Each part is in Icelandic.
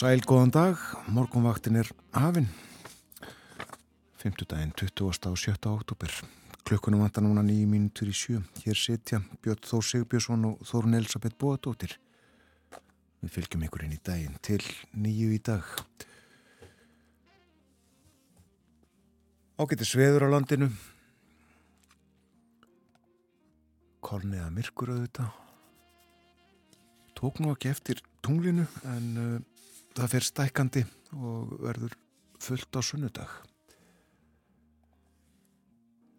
Sæl, góðan dag, morgunvaktin er hafinn, 5. daginn, 20. og 7. oktober, klukkunum vantar núna nýjum mínutur í sjö, hér setja Björn Þór Sigbjörnsson og Þórun Elisabeth Bóadóttir, við fylgjum ykkur inn í daginn til nýju í dag. Ágætti sveður á landinu, kolniða myrkur auðvitað, tók nú ekki eftir tunglinu en uh, það fer stækandi og verður fullt á sunnudag.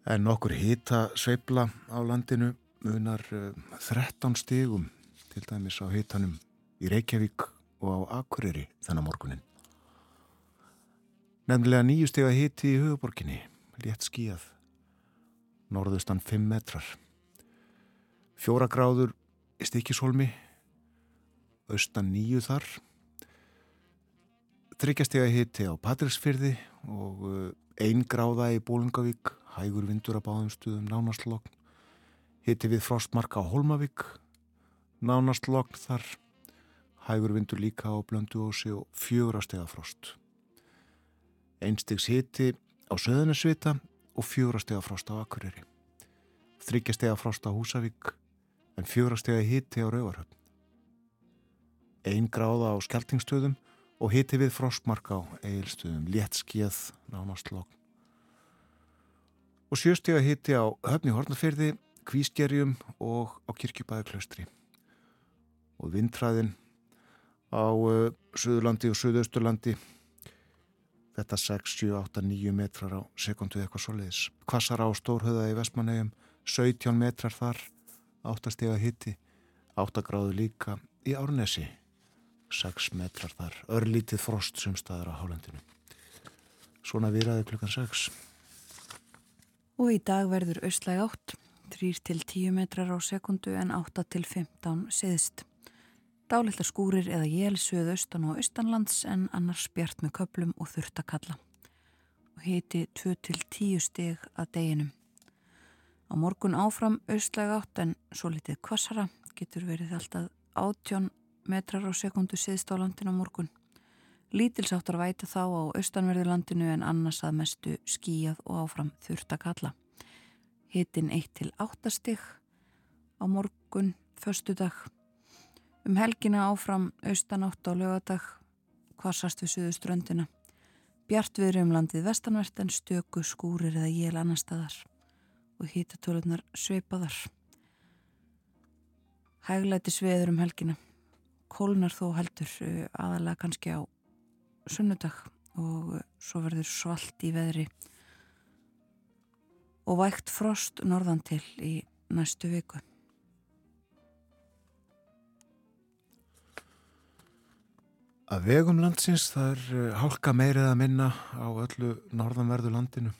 En okkur hýta sveibla á landinu munar 13 eh, stígum til dæmis á hýtanum í Reykjavík og á Akureyri þennan morgunin. Nefnilega nýju steg að hýti í huguborginni, létt skíjað, norðustan 5 metrar. Fjóra gráður í stikishólmi, austan nýju þar, þryggjastega hitti á Patrísfyrði og uh, einn gráða í Bólungavík, hægur vindur að báðum stuðum nánastlokn, hitti við frostmarka á Holmavík, nánastlokn þar, hægur vindur líka á Blönduósi og fjórastega frost. Einstegs hitti á Söðunarsvita og fjórastega frost á Akureyri. Þryggjastega frost á Húsavík en fjórastega hitti á Rauvarhöfn. Einn gráða á Skeltingstöðum og hiti við frostmark á eigilstuðum léttskíð nánastlokn. Og sjöstega hiti á höfni hornafyrði, kvískerjum og á kirkjubæðiklaustri. Og vindræðin á uh, Suðurlandi og Suðausturlandi þetta 6, 7, 8, 9 metrar á sekundu eitthvað soliðis. Kvassar á Stórhauða í Vestmannegjum 17 metrar þar, 8 stega hiti 8 gráðu líka í Árnesi 6 metrar þar, örlítið frost sem staður á hálendinu. Svona viraði klukkan 6. Og í dag verður austlæg átt, 3-10 metrar á sekundu en 8-15 siðst. Dálittar skúrir eða jél söðu austan og austanlands en annars bjart með köplum og þurftakalla. Og hiti 2-10 steg að deginum. Á morgun áfram austlæg átt en svo litið kvassara getur verið alltaf átjón metrar á sekundu siðst á landinu á morgun. Lítilsáttar væti þá á austanverðurlandinu en annars að mestu skíjað og áfram þurft að kalla. Hittin 1-8 stig á morgun, förstu dag. Um helgina áfram austanátt á lögadag, kvassast við suðu ströndina. Bjart viðri um landið vestanvert en stöku skúrir eða jél annar staðar og hítatöluðnar sveipaðar. Hæglæti sveður um helgina kólnar þó heldur eh, aðalega kannski á sunnudag og eh, svo verður svalt í veðri og vægt frost norðan til í næstu viku. Að vegum landsins það er eh, hálka meirið að minna á öllu norðanverðu landinu.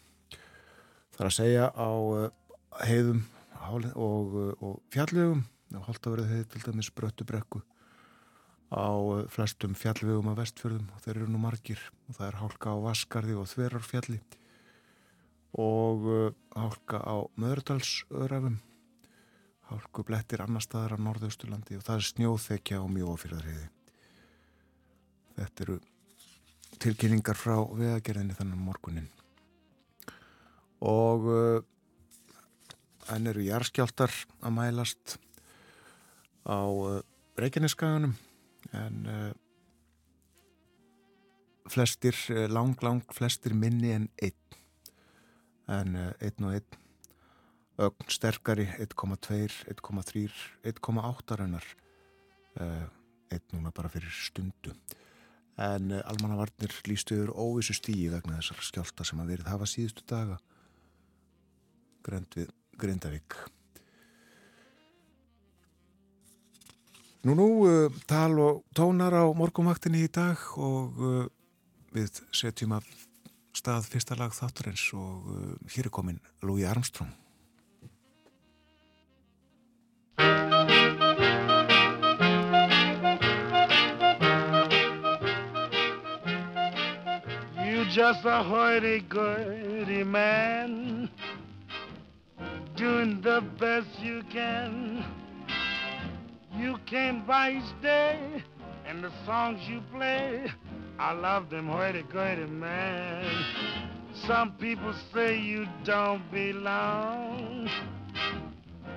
Það er að segja á heiðum og, og fjallögum og hálta verið heið til dæmis bröttubrekku á flestum fjallvegum af vestfjörðum og þeir eru nú margir. Og það er hálka á Vaskarði og Þverarfjalli og uh, hálka á Möðurdalsörafum hálku blettir annar staðar á Norðausturlandi og það er snjóþekja á mjóafyrðarhiði þetta eru tilkynningar frá vegagerðinni þannig morgunin og uh, enn eru járskjáltar að mælast á Reykjaneskaganum en uh, flestir, uh, lang, lang flestir minni en einn. En uh, einn og einn. Ögn sterkari 1,2, 1,3 1,8 raunar. Einn núna bara fyrir stundu. En almannavarnir lístu yfir óvissu stíi vegna þessar skjálta sem að verið hafa síðustu daga. Grönd við Nú, nú, uh, tal og tónar á morgumvaktinni í dag og uh, við setjum af stað fyrsta lag þátturins og uh, hér er komin Lúi Armstrong. You just a hoity-goity man Doing the best you can You came by each day, and the songs you play, I love them hoity-gurty man. Some people say you don't belong.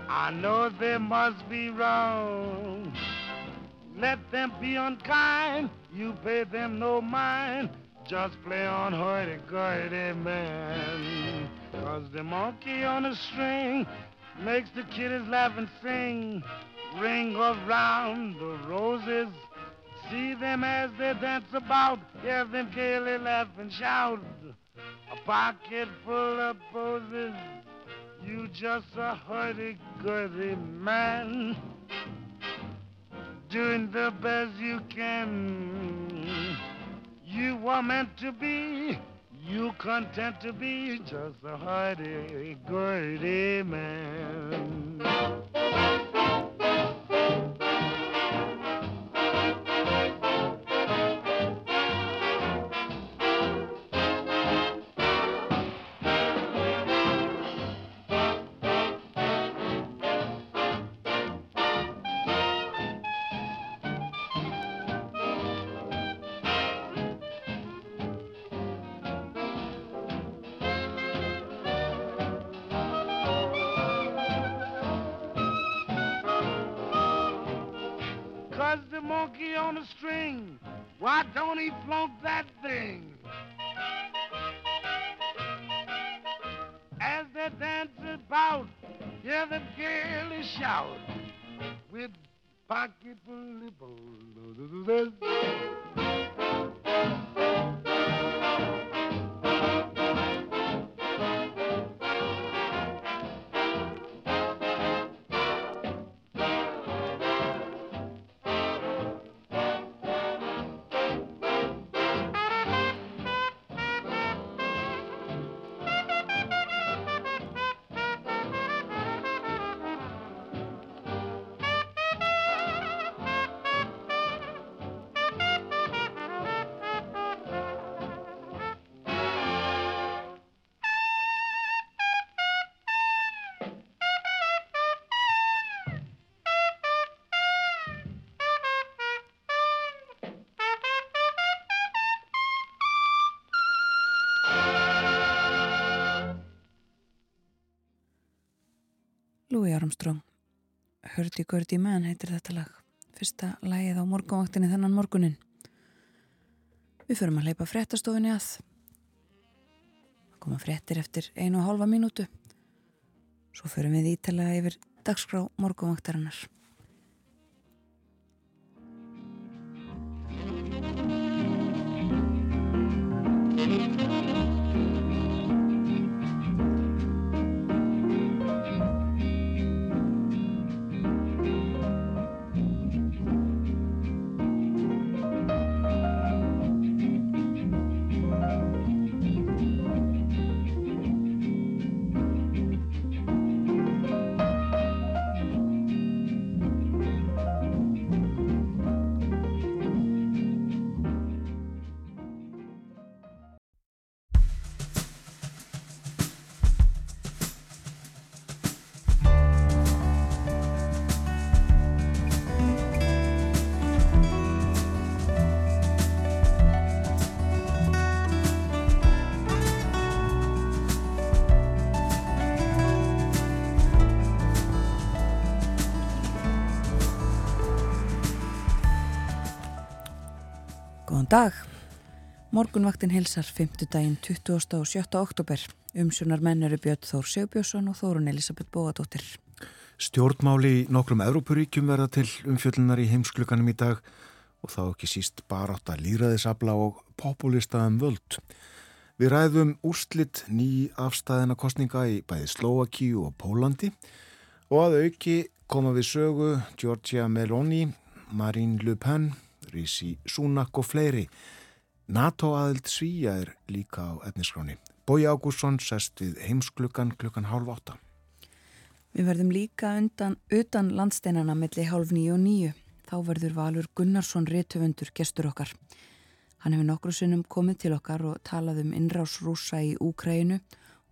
I know they must be wrong. Let them be unkind, you pay them no mind. Just play on hoity-gurty man. Cause the monkey on the string makes the kiddies laugh and sing. Ring around the roses. See them as they dance about. Hear them gaily laugh and shout. A pocket full of posies. You just a hoity-gurty man. Doing the best you can. You were meant to be, you content to be just a hoity-gurty man. Shout with pocket full of Louis Armstrong. Hördi Gördi menn heitir þetta lag. Fyrsta lagið á morgunvaktinni þennan morgunin Við förum að leipa fréttastofinni að. Koma fréttir eftir einu og hálfa mínútu. Svo förum við ítalega yfir dagskrá morgunvaktarinnar Góðan dag. Morgunvaktin hilsar 5. daginn 20. og 7. oktober. Umsjónar menn eru Björn Þór Sjöbjörnsson og Þórun Elisabeth Bóadóttir. Stjórnmáli í nokkrum Evrópuríkjum verða til umfjöllunar í heimsklukanum í dag og þá ekki síst barátt að líraðisabla og populistaðum völd. Við ræðum úrslitt ný afstæðina kostninga í bæði Slovakíu og Pólandi og að auki koma við sögu Giorgia Meloni, Marine Le Pen, Rísi Súnak og fleiri. NATO aðild svíja er líka á etniskráni. Bói Ágússon sest við heimsklukan klukkan hálf átta. Við verðum líka undan, utan landsteinana melli hálf nýju og nýju. Þá verður Valur Gunnarsson réttöfundur gestur okkar. Hann hefur nokkru sinnum komið til okkar og talað um innrás rúsa í Úkræinu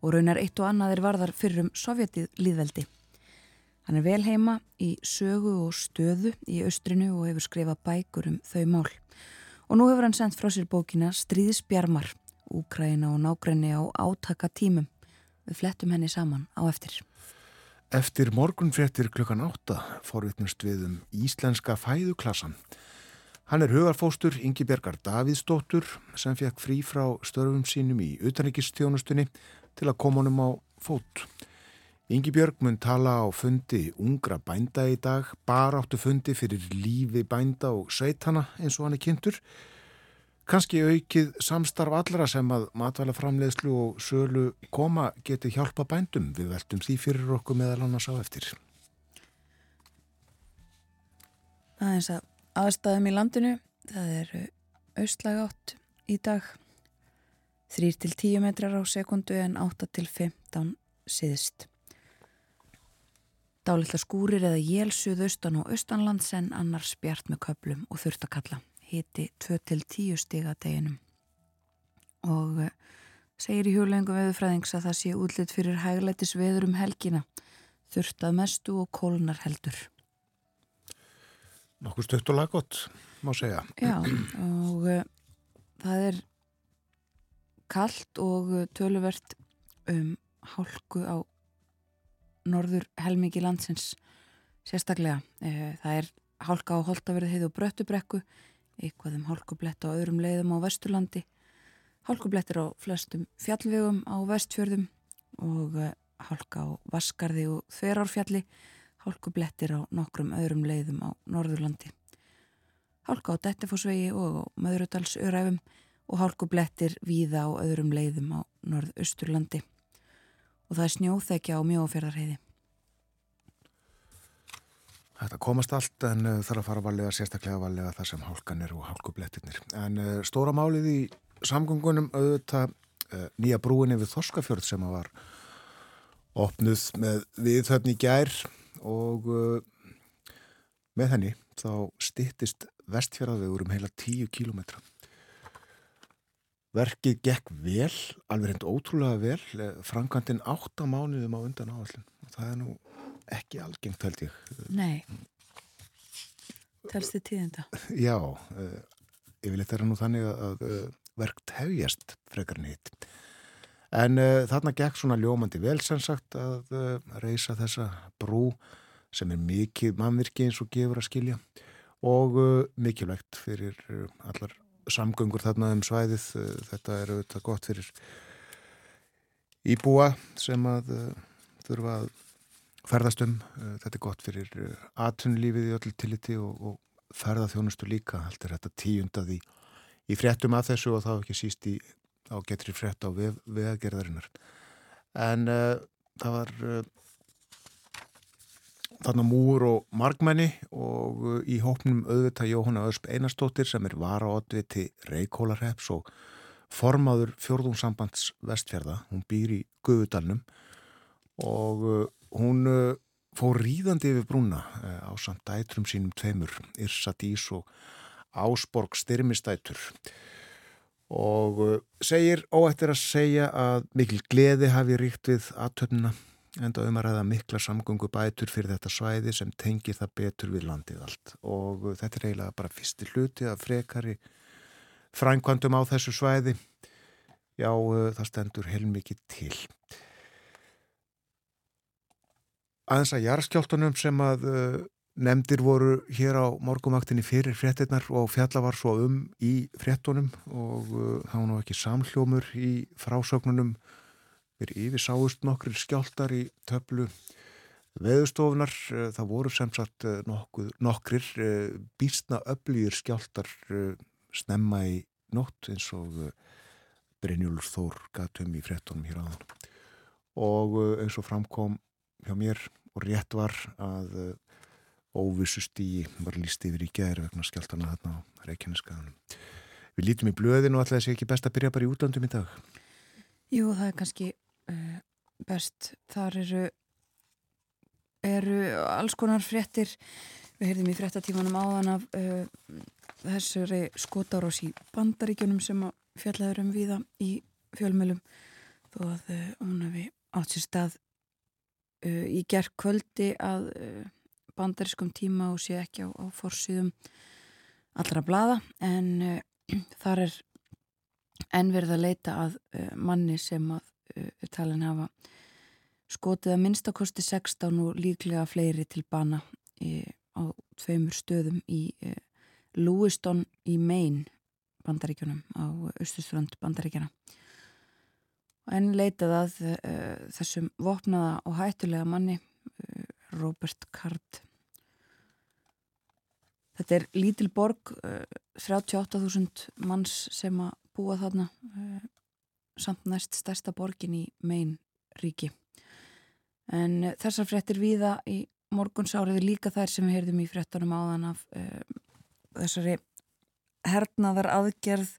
og raunar eitt og annað er varðar fyrir um sovjetið líðveldi. Hann er vel heima í sögu og stöðu í austrinu og hefur skrifað bækur um þau mál. Og nú hefur hann sendt frá sér bókina Stríðsbjarmar, Úkræina og nágræni á átaka tímum. Við flettum henni saman á eftir. Eftir morgunfrettir klukkan átta forvittnust við um íslenska fæðuklassan. Hann er hugarfóstur Ingi Bergar Davíðsdóttur sem fekk frí frá störfum sínum í utanrikistjónustunni til að koma honum á fót. Ingi Björg mun tala á fundi ungra bænda í dag, bara áttu fundi fyrir lífi bænda og sveitana eins og hann er kynntur. Kanski aukið samstarf allra sem að matvæla framleiðslu og sölu koma geti hjálpa bændum. Við veltum því fyrir okkur meðal annars á eftir. Það er eins að aðstæðum í landinu. Það er austlæg átt í dag. 3-10 metrar á sekundu en 8-15 síðist. Dálitla skúrir eða jélsuð austan og austanlands en annars bjart með köplum og þurftakalla. Hiti 2-10 stiga deginum. Og eh, segir í hjúlengum veðurfræðings að það sé útlitt fyrir hægleitis veður um helgina. Þurftað mestu og kólnar heldur. Nokkur stökt og laggott, má segja. Já, og uh, það er kallt og töluvert um hálku á norður helmingi landsins sérstaklega. Uh, það er hálka á holtaverðið og bröttubrekku, eitthvað um hálkublett á öðrum leiðum á vesturlandi, hálkublettir á flestum fjallvegum á vestfjörðum og uh, hálka á Vaskarði og Þverárfjalli hálkublettir á nokkrum öðrum leiðum á Norðurlandi. Hálka á Dettifossvegi og Möðrudalsöræfum og hálkublettir víða á öðrum leiðum á Norðausturlandi. Og það er snjóþekja á mjófjörðarheiði. Þetta komast allt en uh, þarf að fara valega, sérstaklega valega það sem hálkanir og hálkublettirnir. En uh, stóra málið í samgöngunum auðvitað uh, nýja brúinni við Þorskafjörð sem var opnuð með viðhöfni gær og með henni þá stittist vestfjörðavegur um heila 10 kílometra. Verkið gekk vel, alveg hreint ótrúlega vel, eh, framkvæmdinn 8 mánuðum á undan áallin það er nú ekki algengt held ég. Nei, telst þið tíðenda? Já, uh, yfirleitt er það nú þannig að uh, verkt hefjast frekar nýtt. En uh, þarna gekk svona ljómandi vel sem sagt að uh, reysa þessa brú sem er mikið mannvirki eins og gefur að skilja og uh, mikilvægt fyrir allar samgöngur þarna um svæðið. Þetta er auðvitað gott fyrir íbúa sem að þurfa að ferðast um. Þetta er gott fyrir atunlífið í öll tilliti og, og ferðaþjónustu líka. Allt er þetta tíundaði í fréttum af þessu og þá ekki síst í á getri frétt á vegagerðarinnar en uh, það var uh, þarna múur og margmenni og uh, í hópnum auðvitað Jóhanna Ösp Einarstóttir sem er varaotviti Reykjólarheps og formaður fjörðungsambands vestfjörða, hún býr í Guðudalnum og hún fór ríðandi yfir brúna á samt dætrum sínum tveimur, Irsa Dís og Ásborg Styrmistætur og uh, segir óættir að segja að mikil gleði hafi ríkt við aðtöfnuna en það um að ræða mikla samgöngu bætur fyrir þetta svæði sem tengir það betur við landið allt. Og uh, þetta er eiginlega bara fyrsti hluti að frekari frænkvandum á þessu svæði. Já uh, það stendur heilmikið til. Aðeins að jarðskjáltunum sem að Nemndir voru hér á morgumaktinni fyrir fréttinnar og fjalla var svo um í fréttunum og uh, það var nú ekki samhljómur í frásögnunum við yfir sáust nokkur skjáltar í töflu veðustofnar uh, það voru sem sagt uh, nokkur, uh, býstna öflýðir skjáltar snemma í nótt eins og Brynjólfur Þór gatum í fréttunum hér þann og eins og framkom hjá mér og rétt var að óvissu stíi var líst yfir í gæri vegna skjáltana þarna á Reykjaneskaðanum. Við lítum í blöðin og alltaf þessi ekki best að byrja bara í útlandum í dag. Jú, það er kannski uh, best. Þar eru, eru alls konar fréttir. Við heyrðum í frettatímanum áðan af uh, þessari skotárás í bandaríkjunum sem fjallaður um viða í fjölmjölum þó að uh, hún hefði átt sér stað í gerð kvöldi að bandarískum tíma og sé ekki á, á fórsýðum allra blada en þar er ennverð að leita að uh, manni sem að talin hafa skotið að minnstakosti 16 og líklega fleiri til bana í á tveimur stöðum í eh, Lewiston í Maine bandaríkjunum á austurströnd bandaríkjana en leitað að þessum vopnaða og hættulega manni Robert Card. Þetta er lítil borg uh, 38.000 manns sem að búa þarna samt næst stærsta borgin í Maine ríki. En þessar frettir viða í morgunsáriði líka þær sem við heyrðum í frettunum áðan af uh, þessari hernaðar aðgerð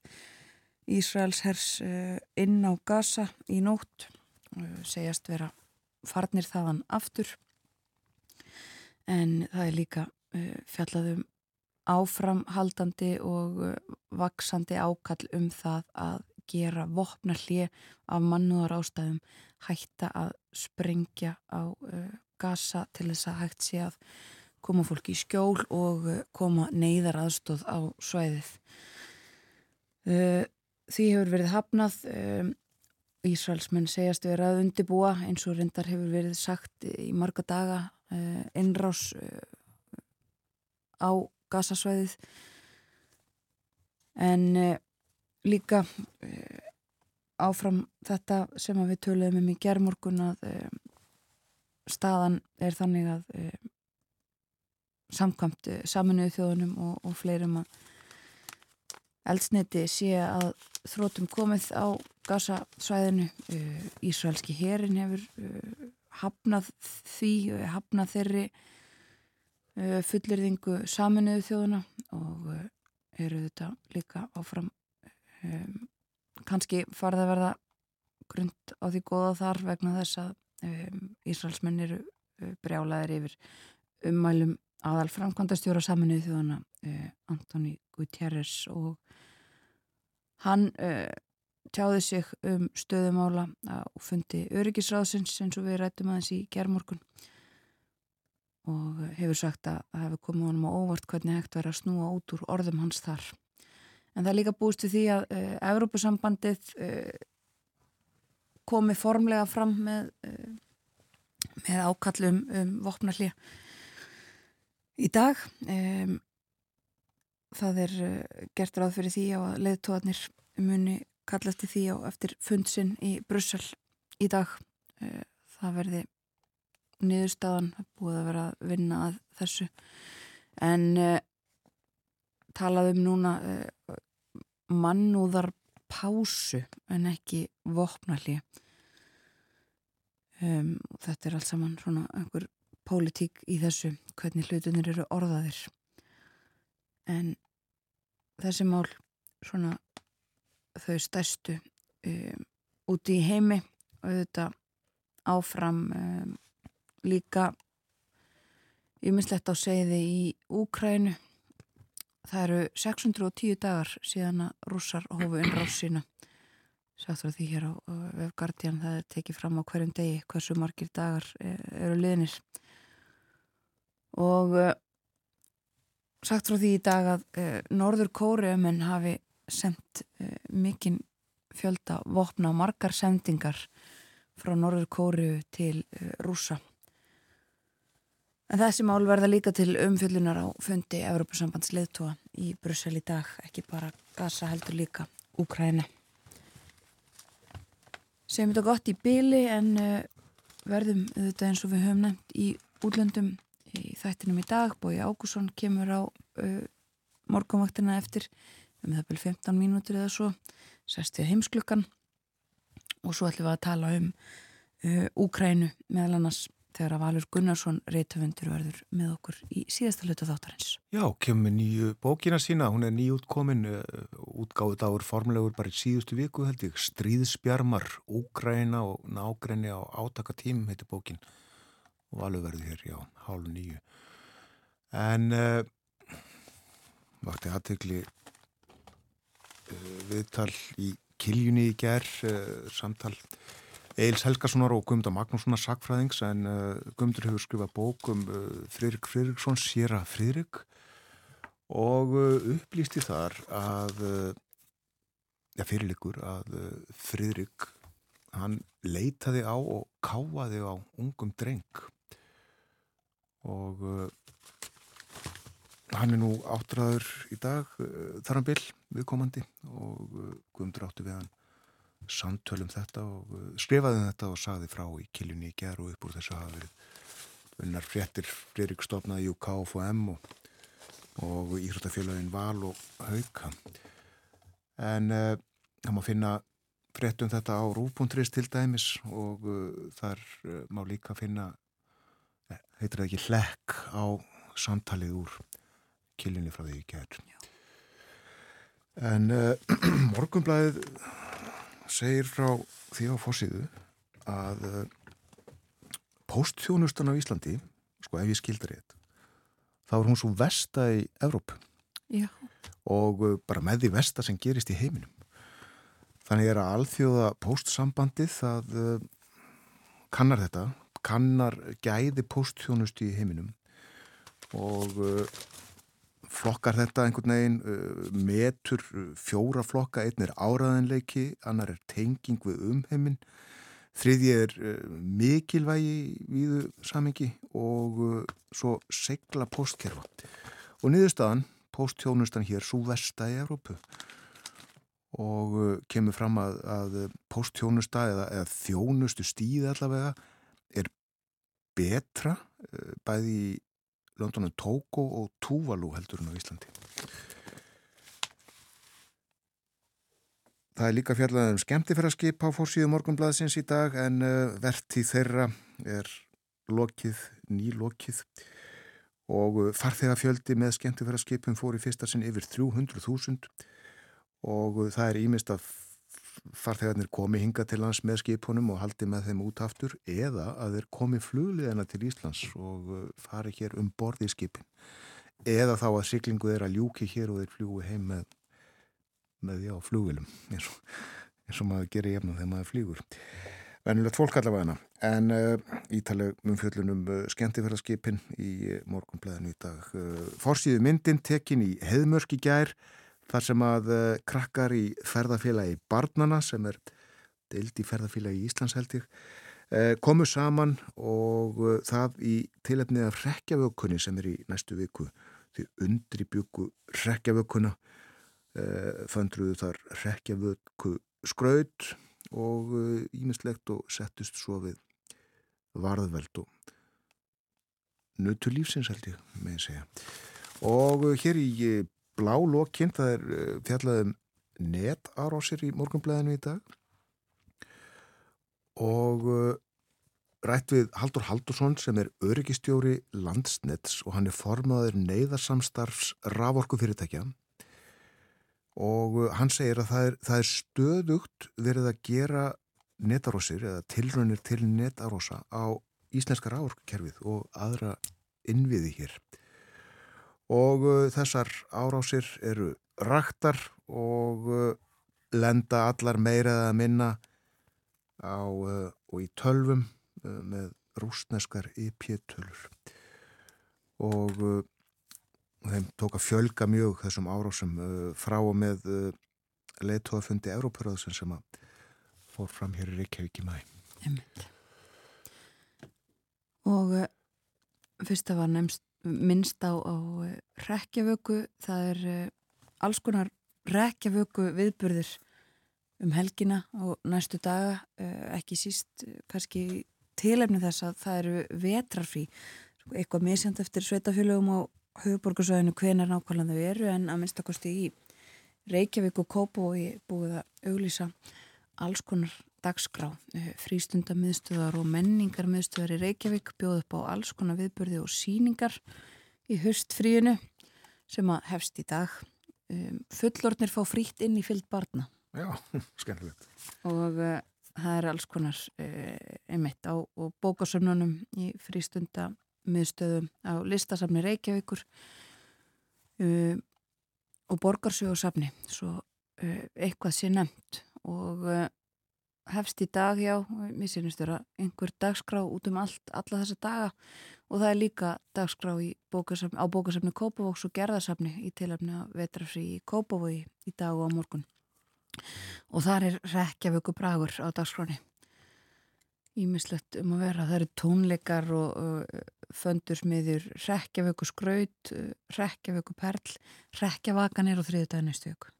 Ísraels hers uh, inn á Gaza í nótt uh, segjast vera farnir þaðan aftur. En það er líka fjallaðum áframhaldandi og vaksandi ákall um það að gera vopna hlið af mannúðar ástæðum hætta að sprengja á gasa til þess að hægt sé að koma fólki í skjól og eh, koma neyðar aðstóð á svæðið. Eh, því hefur verið hafnað, eh, Ísraelsmenn segjast verið að undibúa eins og reyndar hefur verið sagt í marga daga innrás á gasasvæðið en líka áfram þetta sem við töluðum um í gerðmorgun að staðan er þannig að samkvæmt saminuðu þjóðunum og, og fleirum að eldsniti sé að þrótum komið á gasasvæðinu Ísraelski herin hefur hafnað því hafnað þeirri fullirðingu saminuðu þjóðuna og eru þetta líka áfram kannski farða að verða grund á því góða þar vegna þess að um, Ísraelsmenn eru uh, brjálaðir yfir ummælum aðal framkvæmdastjóra saminuð þjóðana uh, Antoni Gutierrez og hann uh, tjáði sig um stöðumála og fundi öryggisráðsins eins og við rættum aðeins í gerðmorgun og hefur sagt að það hefur komið honum á óvart hvernig hægt verið að snúa út úr orðum hans þar. En það er líka búist við því að uh, Evrópusambandið uh, komið formlega fram með, eh, með ákallum um vopnarli í dag. Um, það er uh, gert ráð fyrir því að leðtóðanir muni kallast í því á eftir fundsinn í Brussel í dag. Uh, það verði niðurstaðan, búið að vera að vinna að þessu. En uh, talaðum núna mannúðar pásu en ekki vopnalli um, og þetta er allt saman svona einhver pólitík í þessu hvernig hlutunir eru orðaðir en þessi mál svona þau stærstu um, úti í heimi og þetta áfram um, líka ymislegt á segði í Úkrænu Það eru 610 dagar síðan að rússar hófu innráð sína. Sáttur því hér á vefgardian það er tekið fram á hverjum degi hversu margir dagar e, eru liðnir. Og uh, sagt frá því í dag að uh, Norður Kóriumenn hafi sendt mikinn fjölda vopna og margar sendingar frá Norður Kóriu til rússa. En þessi mál verða líka til umfyllunar á fundi Európa-sambands leðtóa í Brussel í dag, ekki bara Gaza heldur líka Úkræna. Segjum þetta gott í byli en uh, verðum þetta eins og við höfum nefnt í útlöndum í þættinum í dag. Bói Ágússon kemur á uh, morgunvaktina eftir um það byrju 15 mínútur eða svo, sest við heimsklukkan og svo ætlum við að tala um uh, Úkrænu meðal annars þegar að Valur Gunnarsson reytafundur verður með okkur í síðasta hlutu þáttarins. Já, kemur nýju bókina sína, hún er nýjútkomin, eh, útgáðið áur formlegur bara í síðustu viku held ég, Stríðsbjarmar, Úgræna og nágræni á átaka tím heitir bókin og Valur verður hér, já, hálf nýju. En uh, vakti aðtegli uh, viðtal í Kiljunni í ger, uh, samtal Eils Helgasonar og Guðmundar Magnússonar sakfræðings en Guðmundur hefur skrifað bók um Friðrik Friðriksson, Sýra Friðrik og upplýsti þar að ja, fyrirlikur að Friðrik hann leitaði á og káaði á ungum dreng. Og uh, hann er nú áttræður í dag uh, þar hann byll viðkomandi og uh, Guðmundur átti við hann samtölum þetta og uh, skrifaði um þetta og saði frá í kiljunni í gerð og upp úr þessu verið unnar fréttir Fririk stofnaði UK og FM og, og Íhrútafélagin Val og Hauka. En uh, það má finna fréttum þetta á rúf.ris til dæmis og uh, þar má líka finna heitir það ekki hlekk á samtalið úr kilinni frá því í gerð en uh, morgunblæðið segir frá því á fórsíðu að uh, póstþjónustan á Íslandi sko ef ég skildar rétt þá er hún svo vesta í Evróp Já. og uh, bara með því vesta sem gerist í heiminum. Þannig er að alþjóða póstsambandið það kannar þetta kannar gæði póstþjónustu í heiminum. Og flokkar þetta einhvern veginn uh, metur fjóra flokka, einn er áraðanleiki, annar er tenging við umheimin, þriði er uh, mikilvægi viðu samengi og uh, svo segla póstkerfa. Og niðurstaðan, póstþjónustan hér, svo vesta í Evrópu og uh, kemur fram að, að póstþjónusta eða, eða þjónustu stíði allavega betra eh, bæði í Londonu Tóko og Túvalú heldur hún á Íslandi. Það er líka fjallað um skemmtifæraskip á fórsíðu morgunblæðsins í dag en uh, verðtíð þeirra er lokið, nýlokið og uh, farþegafjöldi með skemmtifæraskipum fór í fyrsta sinn yfir 300.000 og uh, það er ímist að farþegarnir komi hinga til lands með skipunum og haldi með þeim út aftur eða að þeir komi flugliðana til Íslands og uh, fari hér um borði í skipin. Eða þá að syklingu þeir að ljúki hér og þeir fljúi heim með, með já, flugilum eins og, eins og maður gerir jefnum þegar maður flýgur. Venulegt fólk allavega. En uh, ítaleg umfjöllunum uh, skemmtifæraskipin í uh, morgunblæðinu í dag. Uh, Forsýðu myndin tekin í heðmörki gær þar sem að uh, krakkar í ferðarfélagi Barnana sem er deild í ferðarfélagi Íslands held ég uh, komu saman og uh, það í tilefnið af rekjavökunni sem er í næstu viku. Því undri byggu rekjavökunna föndruðu þar rekjavöku skraut og ímislegt og settust svo við varðveld og nötu lífsins held ég með að segja. Og hér í blá lokinn, það er eh, fjallaðum netarósir í morgunblæðinu í dag. Og eh, rætt við Haldur Haldursson sem er öryggistjóri landsnets og hann er formaður neyðarsamstarfs raforku fyrirtækja og eh, hann segir að það er, það er stöðugt verið að gera netarósir eða tilrönir til netarósa á íslenska raforkukerfið og aðra innviði hér og uh, þessar árásir eru raktar og uh, lenda allar meira eða minna á, uh, og í tölvum með rúsneskar IP-tölur og þeim tók að fjölga mjög þessum árásum frá og með leittóðafundi Európaröðsinn sem að fór fram hér í Reykjavík í mæ Og fyrst að var nefnst minnst á, á eh, rekjavöku, það er eh, alls konar rekjavöku viðburðir um helgina og næstu daga, eh, ekki síst kannski tilefni þess að það eru vetrarfrí, eitthvað misjand eftir sveitafélögum á höfuborgarsvæðinu hvenar nákvæmlega þau eru en að minnstakosti í Reykjavík og Kópó og ég búið að auglýsa alls konar dagskrá, frístundamiðstöðar og menningarmiðstöðar í Reykjavík bjóð upp á alls konar viðbörði og síningar í höstfríinu sem að hefst í dag. Um, fullornir fá frítt inn í fyllt barna. Já, skemmtilegt. Og uh, það er alls konar uh, einmitt á bókasöfnunum í frístunda miðstöðum á listasafni Reykjavíkur uh, og borgarsjóðsafni svo eitthvað sé nefnt og hefst í dag já, mér sínist vera einhver dagskrá út um allt, alla þessa daga. Og það er líka dagskrá bókasafni, á bókasafni Kópavóks og gerðasafni í tilöfni að vetrafri í Kópavogi í dag og á morgun. Og þar er rekjavöku bragur á dagskráni ímislegt um að vera. Það eru tónleikar og uh, föndursmiður rekjavöku skraut uh, rekjavöku perl rekjavakanir og þriðdæðin næstu vöku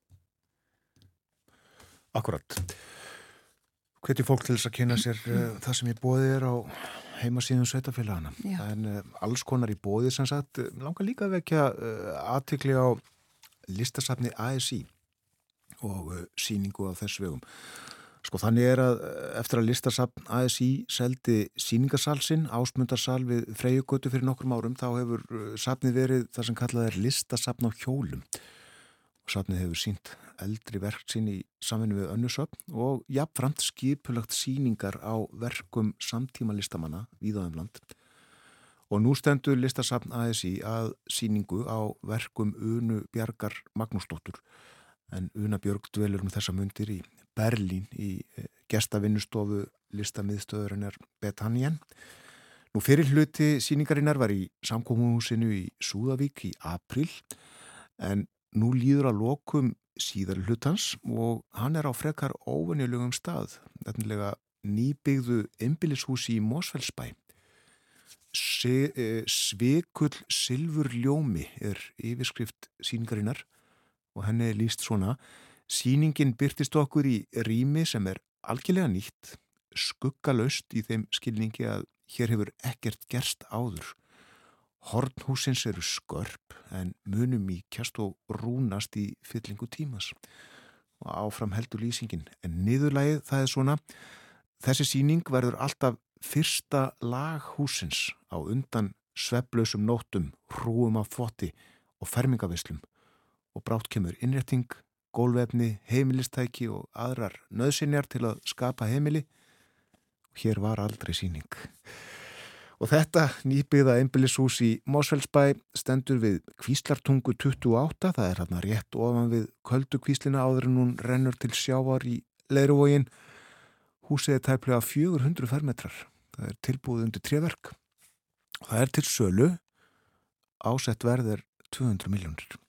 Akkurat Hveti fólk til þess að kynna sér uh, það sem ég bóði er á heimasíðum sveitafélagana. En uh, alls konar í bóði sem sagt, langar líka að vekja aðtikli á listasafni ASI og síningu á þess vegum. Sko þannig er að eftir að listasafn ASI seldi síningarsalsinn, ásmundarsal við freyjugötu fyrir nokkrum árum, þá hefur safnið verið það sem kallað er listasafn á hjólum og safnið hefur sínt eldri verk sín í samfunni við önnusöfn og jafnframt skipulagt síningar á verkum samtíma listamanna víðaðum land. Og nú stendur listasafn ASI að síningu á verkum Unu Bjarkar Magnúsdóttur en Una Björg dvelur um þessa mundir í Berlín í eh, gestavinnustofu listamiðstöðurinnar Betanien. Nú fyrir hluti síningarinnar var í samkómuhúsinu í Súðavík í april en nú líður að lokum síðar hlutans og hann er á frekar óvenjulegum stað, nefnilega nýbyggðu ymbilishúsi í Mósfellsbæ. E, Svekull Silfur Ljómi er yfirskrift síningarinnar og henni er líst svona Sýningin byrtist okkur í rými sem er algjörlega nýtt, skuggalöst í þeim skilningi að hér hefur ekkert gerst áður Hornhúsins eru skörp en munum í kjast og rúnast í fyllingu tímas og áfram heldur lýsingin. En niðurlægið það er svona, þessi síning verður alltaf fyrsta lag húsins á undan svepplausum nótum, hrúum af foti og fermingavislum og brátt kemur innrétting, gólvefni, heimilistæki og aðrar nöðsinjar til að skapa heimili hér var aldrei síning. Og þetta nýbyggða einbillishús í Mósfellsbæ stendur við Kvíslartungu 28, það er hérna rétt ofan við Köldu kvíslina áður en hún rennur til sjávar í Leiruvógin. Húsið er tæplega 400 fermetrar, það er tilbúið undir treverk. Það er til sölu, ásett verðir 200 miljónir.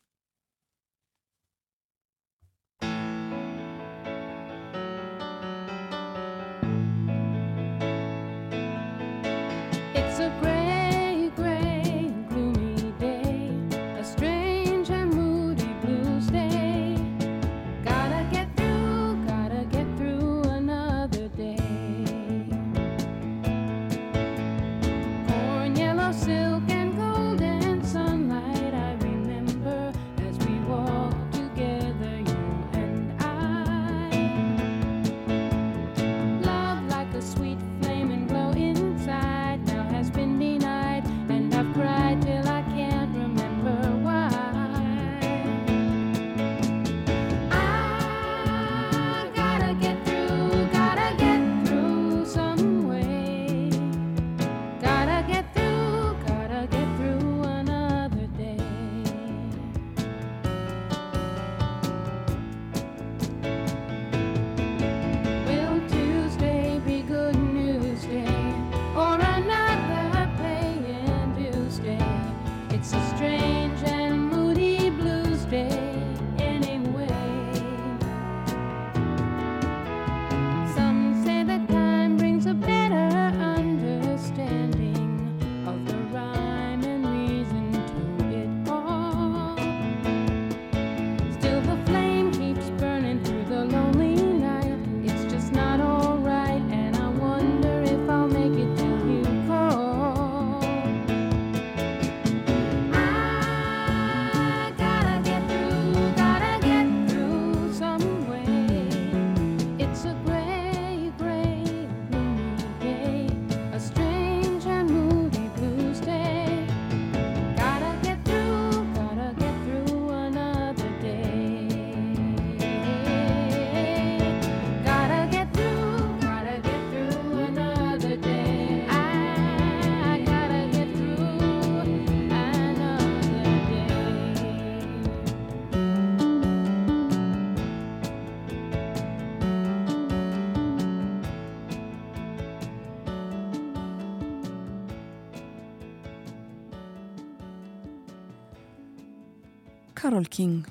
Carol King.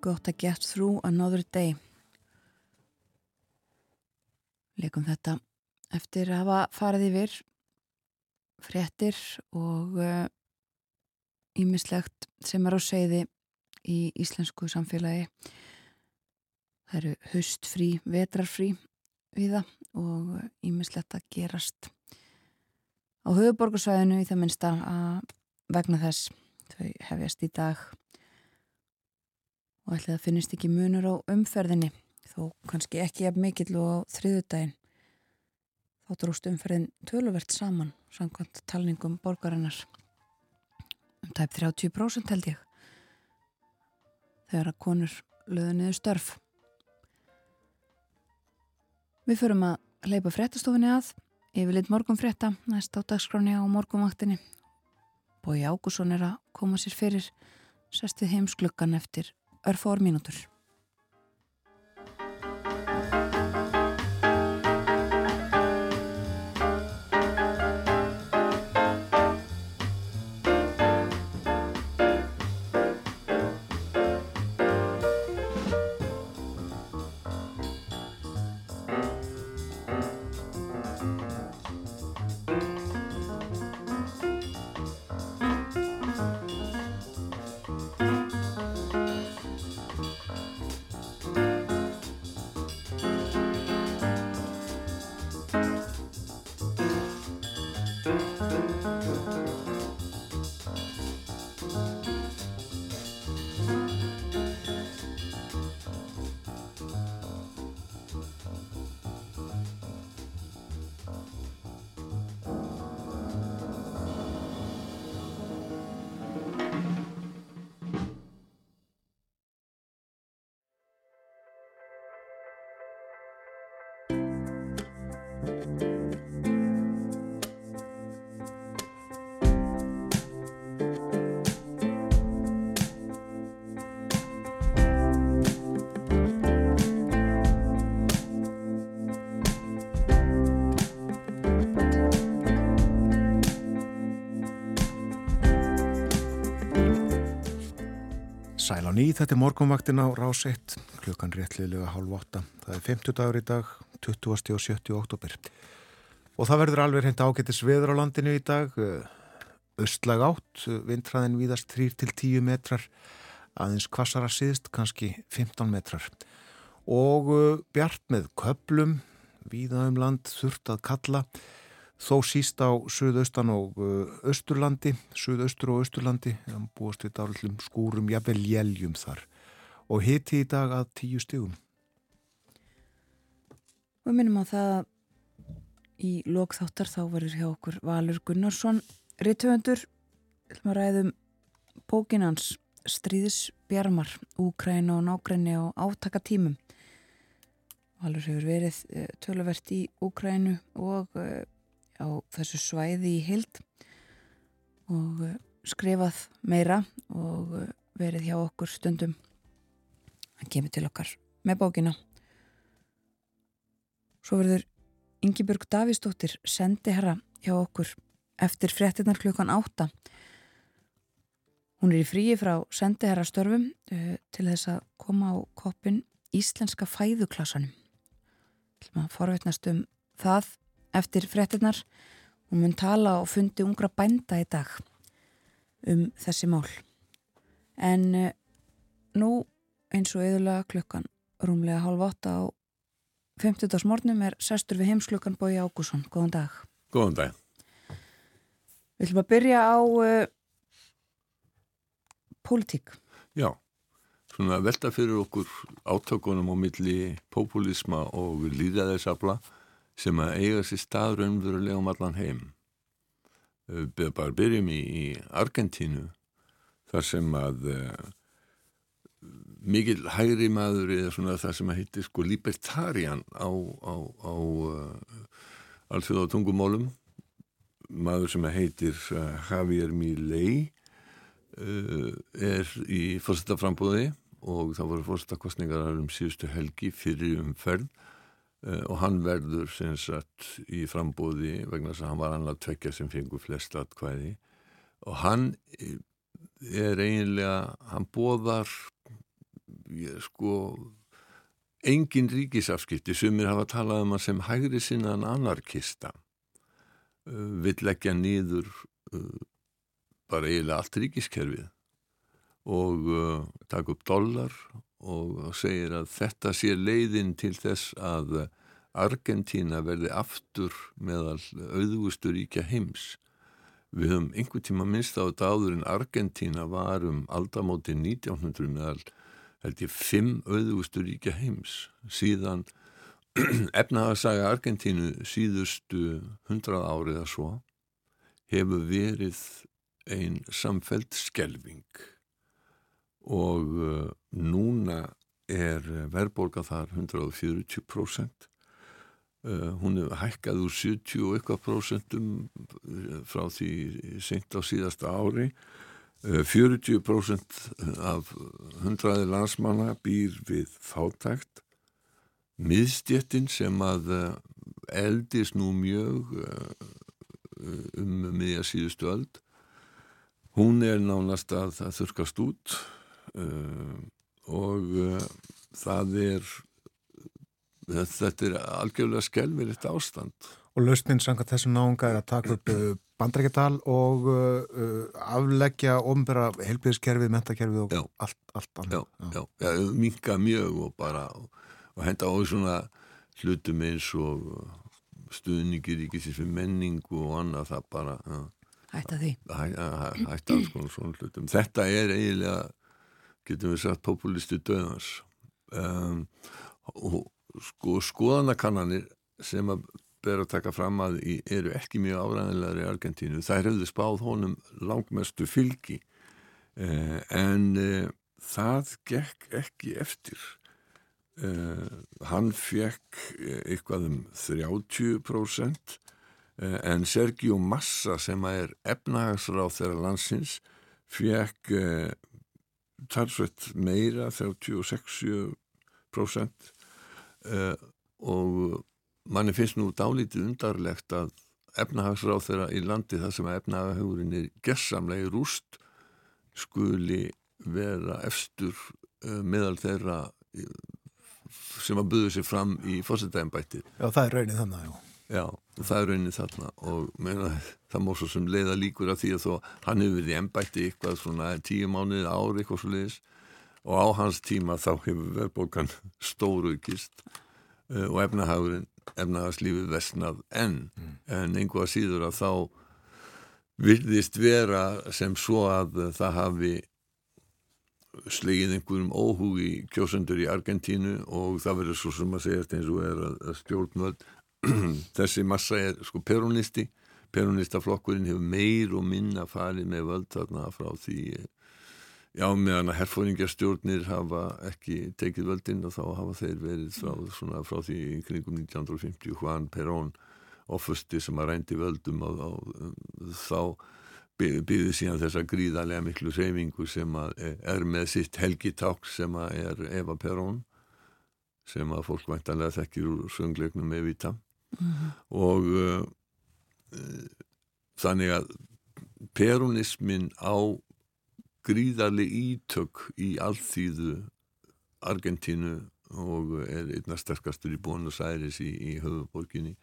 Got to get through another day. Leikum þetta eftir að hafa farið yfir fréttir og ímislegt uh, sem er á segði í íslensku samfélagi. Það eru höstfrí, vetrarfrí við það og ímislegt að gerast á höfuborgarsvæðinu í það minnsta að vegna þess þau hefjast í dag og ætla það finnist ekki munur á umferðinni þó kannski ekki jafn mikill og þriðudaginn þá dróst umferðin töluvert saman samkvæmt talningum borgarinnar. Um tæp 30% held ég þegar að konur löðu niður störf. Við förum að leipa fréttastofinni að yfirleitt morgun frétta næst á dagskráni á morgunvaktinni. Bói Ágússon er að koma sér fyrir sestið heimsklukkan eftir örfór mínútur ný, þetta er morgunvaktin á rás 1, klukkan réttliðlega hálf 8. Það er 50 dagur í dag, 20. og 70. oktober. Og það verður alveg hreint ágættis veður á landinu í dag, östlag átt, vindræðin víðast 3-10 metrar, aðeins kvassara síðst, kannski 15 metrar. Og bjart með köplum, víða um land, þurft að kalla, þó síst á Suðaustan og Östurlandi, Suðaustur og Östurlandi, það búast við dálum skúrum, jafnvel jæljum þar og hiti í dag að tíu stígum. Við minnum á það í lokþáttar þá verður hjá okkur Valur Gunnarsson, rittöfundur, við ræðum bókinans Stríðisbjarmar, Úkræna og nákræni á átakatímum. Valur hefur verið töluvert í Úkrænu og á þessu svæði í hild og skrifað meira og verið hjá okkur stundum. Hann kemur til okkar með bókina. Svo verður Ingebjörg Davísdóttir sendi herra hjá okkur eftir fréttinnar klukkan átta. Hún er í fríi frá sendi herra störfum uh, til þess að koma á koppin Íslenska fæðuklassanum. Til maður forveitnast um það eftir frettinnar og mun tala og fundi ungra bænda í dag um þessi mál. En uh, nú eins og eðulega klukkan rúmlega halv åtta á 50. morgnum er sestur við heimsklukkan Bói Ágússon. Góðan dag. Góðan dag. Við ætlum að byrja á uh, pólitík. Já, svona velta fyrir okkur átökunum á milli populisma og líðaðisafla sem að eiga sér stað raunverulega um allan heim. Við bara byrjum í, í Argentínu þar sem að uh, mikil hægri maður eða svona það sem að heitir sko libertarian á, á, á uh, allþjóða tungumálum maður sem að heitir uh, Javier Milei er í fórstaframbóði og það voru fórstakostningar um síðustu helgi fyrir umferð og hann verður sem sagt í frambóði vegna þess að hann var annað tvekja sem fengur flest atkvæði. Og hann er eiginlega, hann bóðar ég, sko engin ríkisafskipti. Sem er hafa talað um hann sem hægri sinnaðan anarkista. Uh, vill leggja nýður bara eiginlega allt ríkiskerfið og taka upp dollar og segir að þetta sé leiðin til þess að Argentína verði aftur meðal auðvustu ríkja heims. Við höfum einhver tíma minnst á þetta áður en Argentína var um aldamóti 1900 meðal held ég fimm auðvustu ríkja heims. Síðan efnaðarsaga Argentínu síðustu hundrað árið að svo hefur verið einn samfelt skelving og núna er verðbólka þar 140%. Uh, hún hefur hækkað úr 70 og eitthvað prosentum uh, frá því seint á síðasta ári. Uh, 40% af hundraði landsmanna býr við fátækt. Miðstjettin sem að eldis nú mjög uh, um miðja síðustu öld, hún er nánast að það þurkast út uh, og uh, það er þetta er algjörlega skelverið ástand Og lausnin samkvæmt þessum náunga er að taka upp uh, bandrækjartal og uh, afleggja ofnbæra helbiðskerfið, mentakerfið og Já. allt, allt annað. já, já, já, minka mjög og bara og, og henda á svona hlutum eins og stuðningir ríkisins við menningu og annað það bara já, Hætta því. hæ, hæ, hætta alls konar svona hlutum þetta er eiginlega getum við sagt populisti döðans um, og sko skoðanakannanir sem að ber að taka fram að eru ekki mjög áræðanlegar í Argentínu þær hefðu spáð honum langmestu fylgi. Eh, en eh, það gekk ekki eftir. Eh, hann fekk eh, eitthvað um 30% eh, en Sergio Massa sem er efnahagsráð þeirra landsins fekk talsveit meira 36% uh, og manni finnst nú dálítið undarlegt að efnahagsráð þeirra í landi þar sem efnahagurinn er gessamlega í rúst skuli vera efstur uh, meðal þeirra eh, sem að buðu sér fram í fórsetæðanbætti Já, það er raunin þannig, já. Já, það er raunin þarna og meina, það má svo sem leiða líkur af því að þó hann hefur verið í embætti eitthvað svona tíu mánuði ári eitthvað svo leiðis og á hans tíma þá hefur verðbókan stóruðkist uh, og efnahagurinn, efnahagslífið versnað enn. En einhvað síður að þá virðist vera sem svo að það hafi slegið einhverjum óhug í kjósendur í Argentínu og það verður svo sem að segja eins og er að, að stjórnvöld þessi massa er sko peronisti peronistaflokkurinn hefur meir og minna farið með völd þarna frá því já meðan að herfóringjastjórnir hafa ekki tekið völdinn og þá hafa þeir verið frá, svona, frá því í kringum 1950 Juan Perón offusti sem að rændi völdum og, og þá býði síðan þessa gríðarlega miklu reyfingu sem að er með sitt helgiták sem er Eva Perón sem að fólk væntanlega þekkir úr söngleiknum Evita Mhm. og uh, uh, þannig að peronismin á gríðarlega ítök í allþýðu Argentínu og er einna sterkastur í Buenos Aires í, í höfuborginni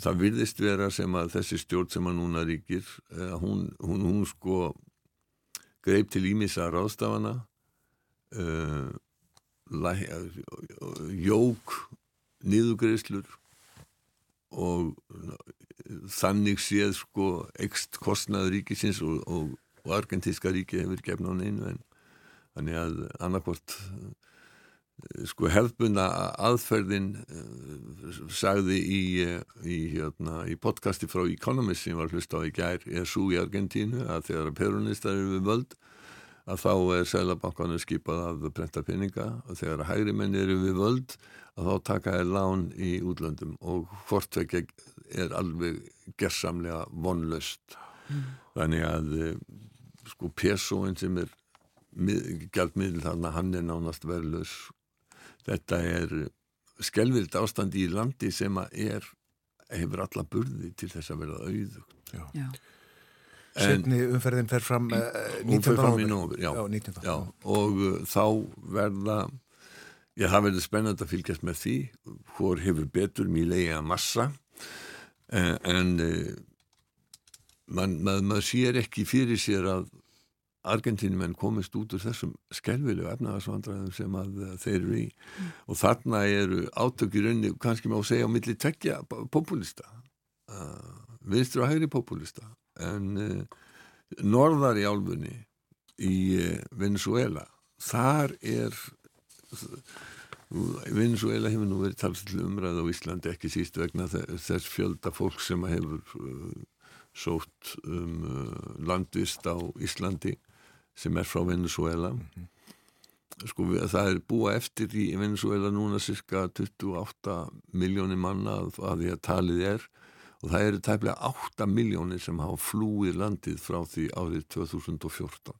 það virðist vera sem að þessi stjórn sem að núna ríkir uh, hún, hún, hún sko greip til ímissa ráðstafana uh, jók niðugreislur og þannig séð sko ekst kostnaður ríkisins og, og, og argentíska ríki hefur gefn á neinu en þannig að annarkvort eh, sko hefðbunna aðferðin uh, sagði í, eh, í, hérna, í podcasti frá Economist sem var hlust á í gær er svo í Argentínu að þegar að peronistar eru við völd að þá er Sælabankanum skipað að brenta peninga og þegar hægri menn eru við völd að þá taka er lán í útlöndum og hvort ekki er alveg gersamlega vonlöst þannig að eh, sko pesoin sem er gjaldmiðl þarna hann er nánast verðlaus. Þetta er skelvild ástand í landi sem að er hefur alla burði til þess að verða auðugt. Já. Setni umferðin fer fram uh, 19. november. Já, já, 19. Já, og uh, þá verða, já það verður spennand að fylgjast með því hvor hefur betur mýlega massa uh, en mann mað, mað sér ekki fyrir sér að Argentínumenn komist út úr þessum skelvilegu efnaðarsvandræðum sem að þeir eru í mm. og þarna eru átökir unni, kannski má segja á milli tekja populista vinstur og hægri populista en uh, norðar í álfunni í uh, Venezuela þar er Venezuela hefur nú verið talsið umræð á Íslandi ekki síst vegna þess fjölda fólk sem hefur sótt um landvist á Íslandi sem er frá Venezuela -hmm. sko það er búa eftir í Venezuela núna cirka 28 miljónir manna að því að talið er og það eru tæplega 8 miljónir sem hafa flúið landið frá því árið 2014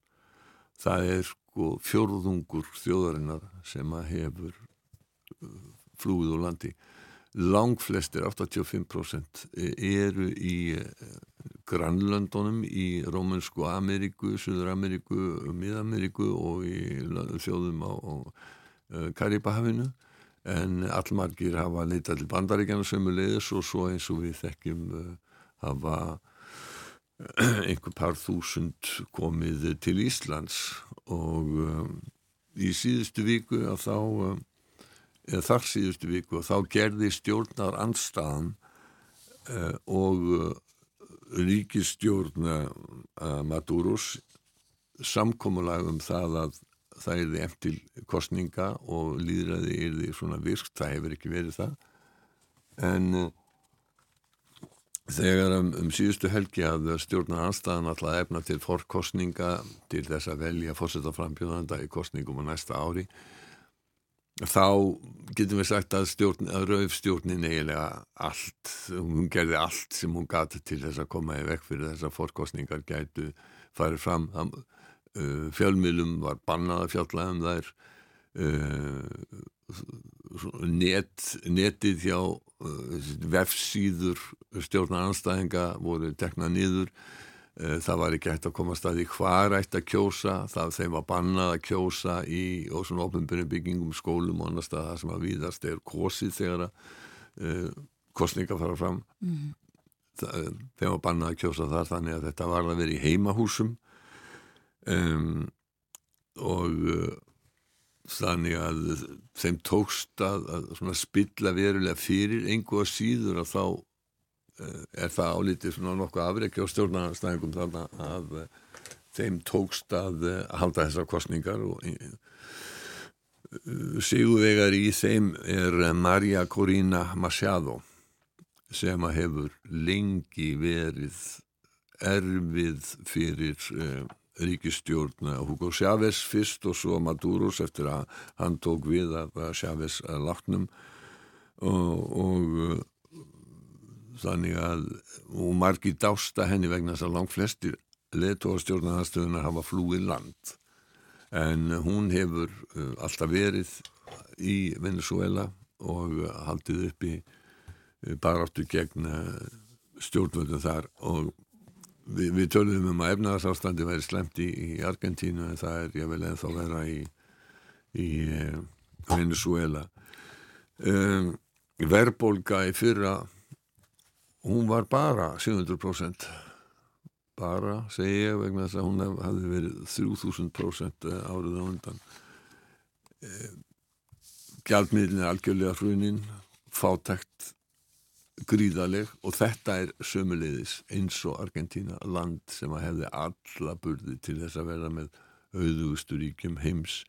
það er sko fjörðungur þjóðarinnar sem hefur uh, flúið úr landi. Langflestir 85% eru í uh, grannlöndunum í Rómansku Ameríku, Suður Ameríku, Mið-Ameríku og í þjóðum á, uh, Karibahafinu en allmargir hafa leitað til bandaríkjana sömulegis og svo eins og við þekkjum uh, hafa einhver par þúsund komið til Íslands. Og um, í síðustu viku að þá eða þar síðustu viku og þá gerði stjórnar anstaðan uh, og ríkistjórn Maduros samkómulag um það að það er því eftir kostninga og líðræði er því svona virkt, það hefur ekki verið það. En uh, þegar um, um síðustu helgi að stjórnar anstæðan alltaf efna til forkostninga til þess að velja fórsetaframbjóðanda í kostningum á næsta ári þá getum við sagt að, stjórn, að raufstjórnin eiginlega allt, hún gerði allt sem hún gati til þess að koma í vekk fyrir þess að fórkostningar gætu farið fram. uh, fjölmilum var bannað að fjallaðum þær. Uh, net, netið hjá uh, vefsíður stjórnar anstæðinga voru teknað niður. Eh, það var ekki hægt að koma staði hvar ætti að kjósa, það þeim var bannað að kjósa í og svona ofnbjörnum byggingum, skólum og annar stað það sem að viðast er kosið þegar að uh, kostninga fara fram. Mm. það, þeim var bannað að kjósa þar þannig að þetta var að vera í heimahúsum um, og uh, þannig að þeim tókst að, að spilla verulega fyrir einhverja síður að þá Eh, er það álítið svona nokkuð afreikja á stjórnarstæðingum þarna að eh, þeim tókst að halda þessar kostningar og sigurvegar í þeim er Maria Corina Machado sem að hefur lengi verið erfið fyrir ríkistjórn Hugo Chávez fyrst og svo Maduros eftir að hann tók við að Chávez látnum. Og, og þannig að og margir dásta henni vegna þess að langt flestir letóastjórnarhanstöðunar hafa flúið land. En hún hefur uh, alltaf verið í Venezuela og haldið upp í baráttu gegn stjórnvöldum þar og við, við töluðum um að efnaðarsástandi væri slemt í, í Argentínu en það er ég vel eða þá vera í, í Venezuela um, verbolga í fyrra hún var bara 700% bara, segi ég vegna þess að hún hefði verið 3000% eh, árið á undan. Eh, gjaldmiðlinn er algjörlega hrunin fátækt gríðaleg og þetta er sömuleiðis eins og Argentina land sem að hefði alla burði til þess að vera með auðugusturíkjum heims.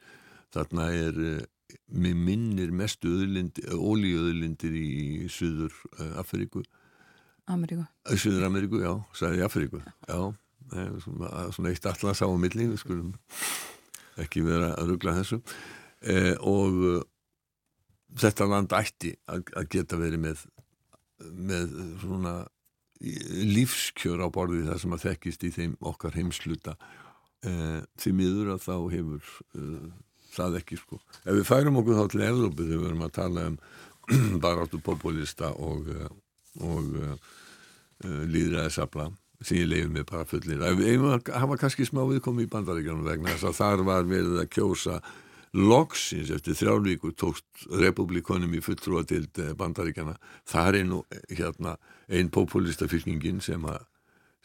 Þarna er eh, með minnir mestu ólíuöðlindir í Suður Afriku Ameríku. Suður Ameríku, já, sæði Afríku. Já, svona, svona eitt allas á milli, við skulum ekki vera að ruggla þessu. Eh, og þetta land ætti að, að geta verið með með svona lífskjör á borði það sem að þekkist í þeim okkar heimsluta eh, því miður að þá hefur uh, það ekki sko. Ef við færum okkur þá til Evrópu þegar við verum að tala um baráttu populista og uh, og uh, líðræðisabla sem ég leiði mig bara fullir það var kannski smá viðkomi í bandaríkjanum vegna þess að þar var verið að kjósa loksins eftir þrjálfíkur tókst republikonum í fulltrúa til eh, bandaríkjana þar er nú hérna einn populista fylkingin sem að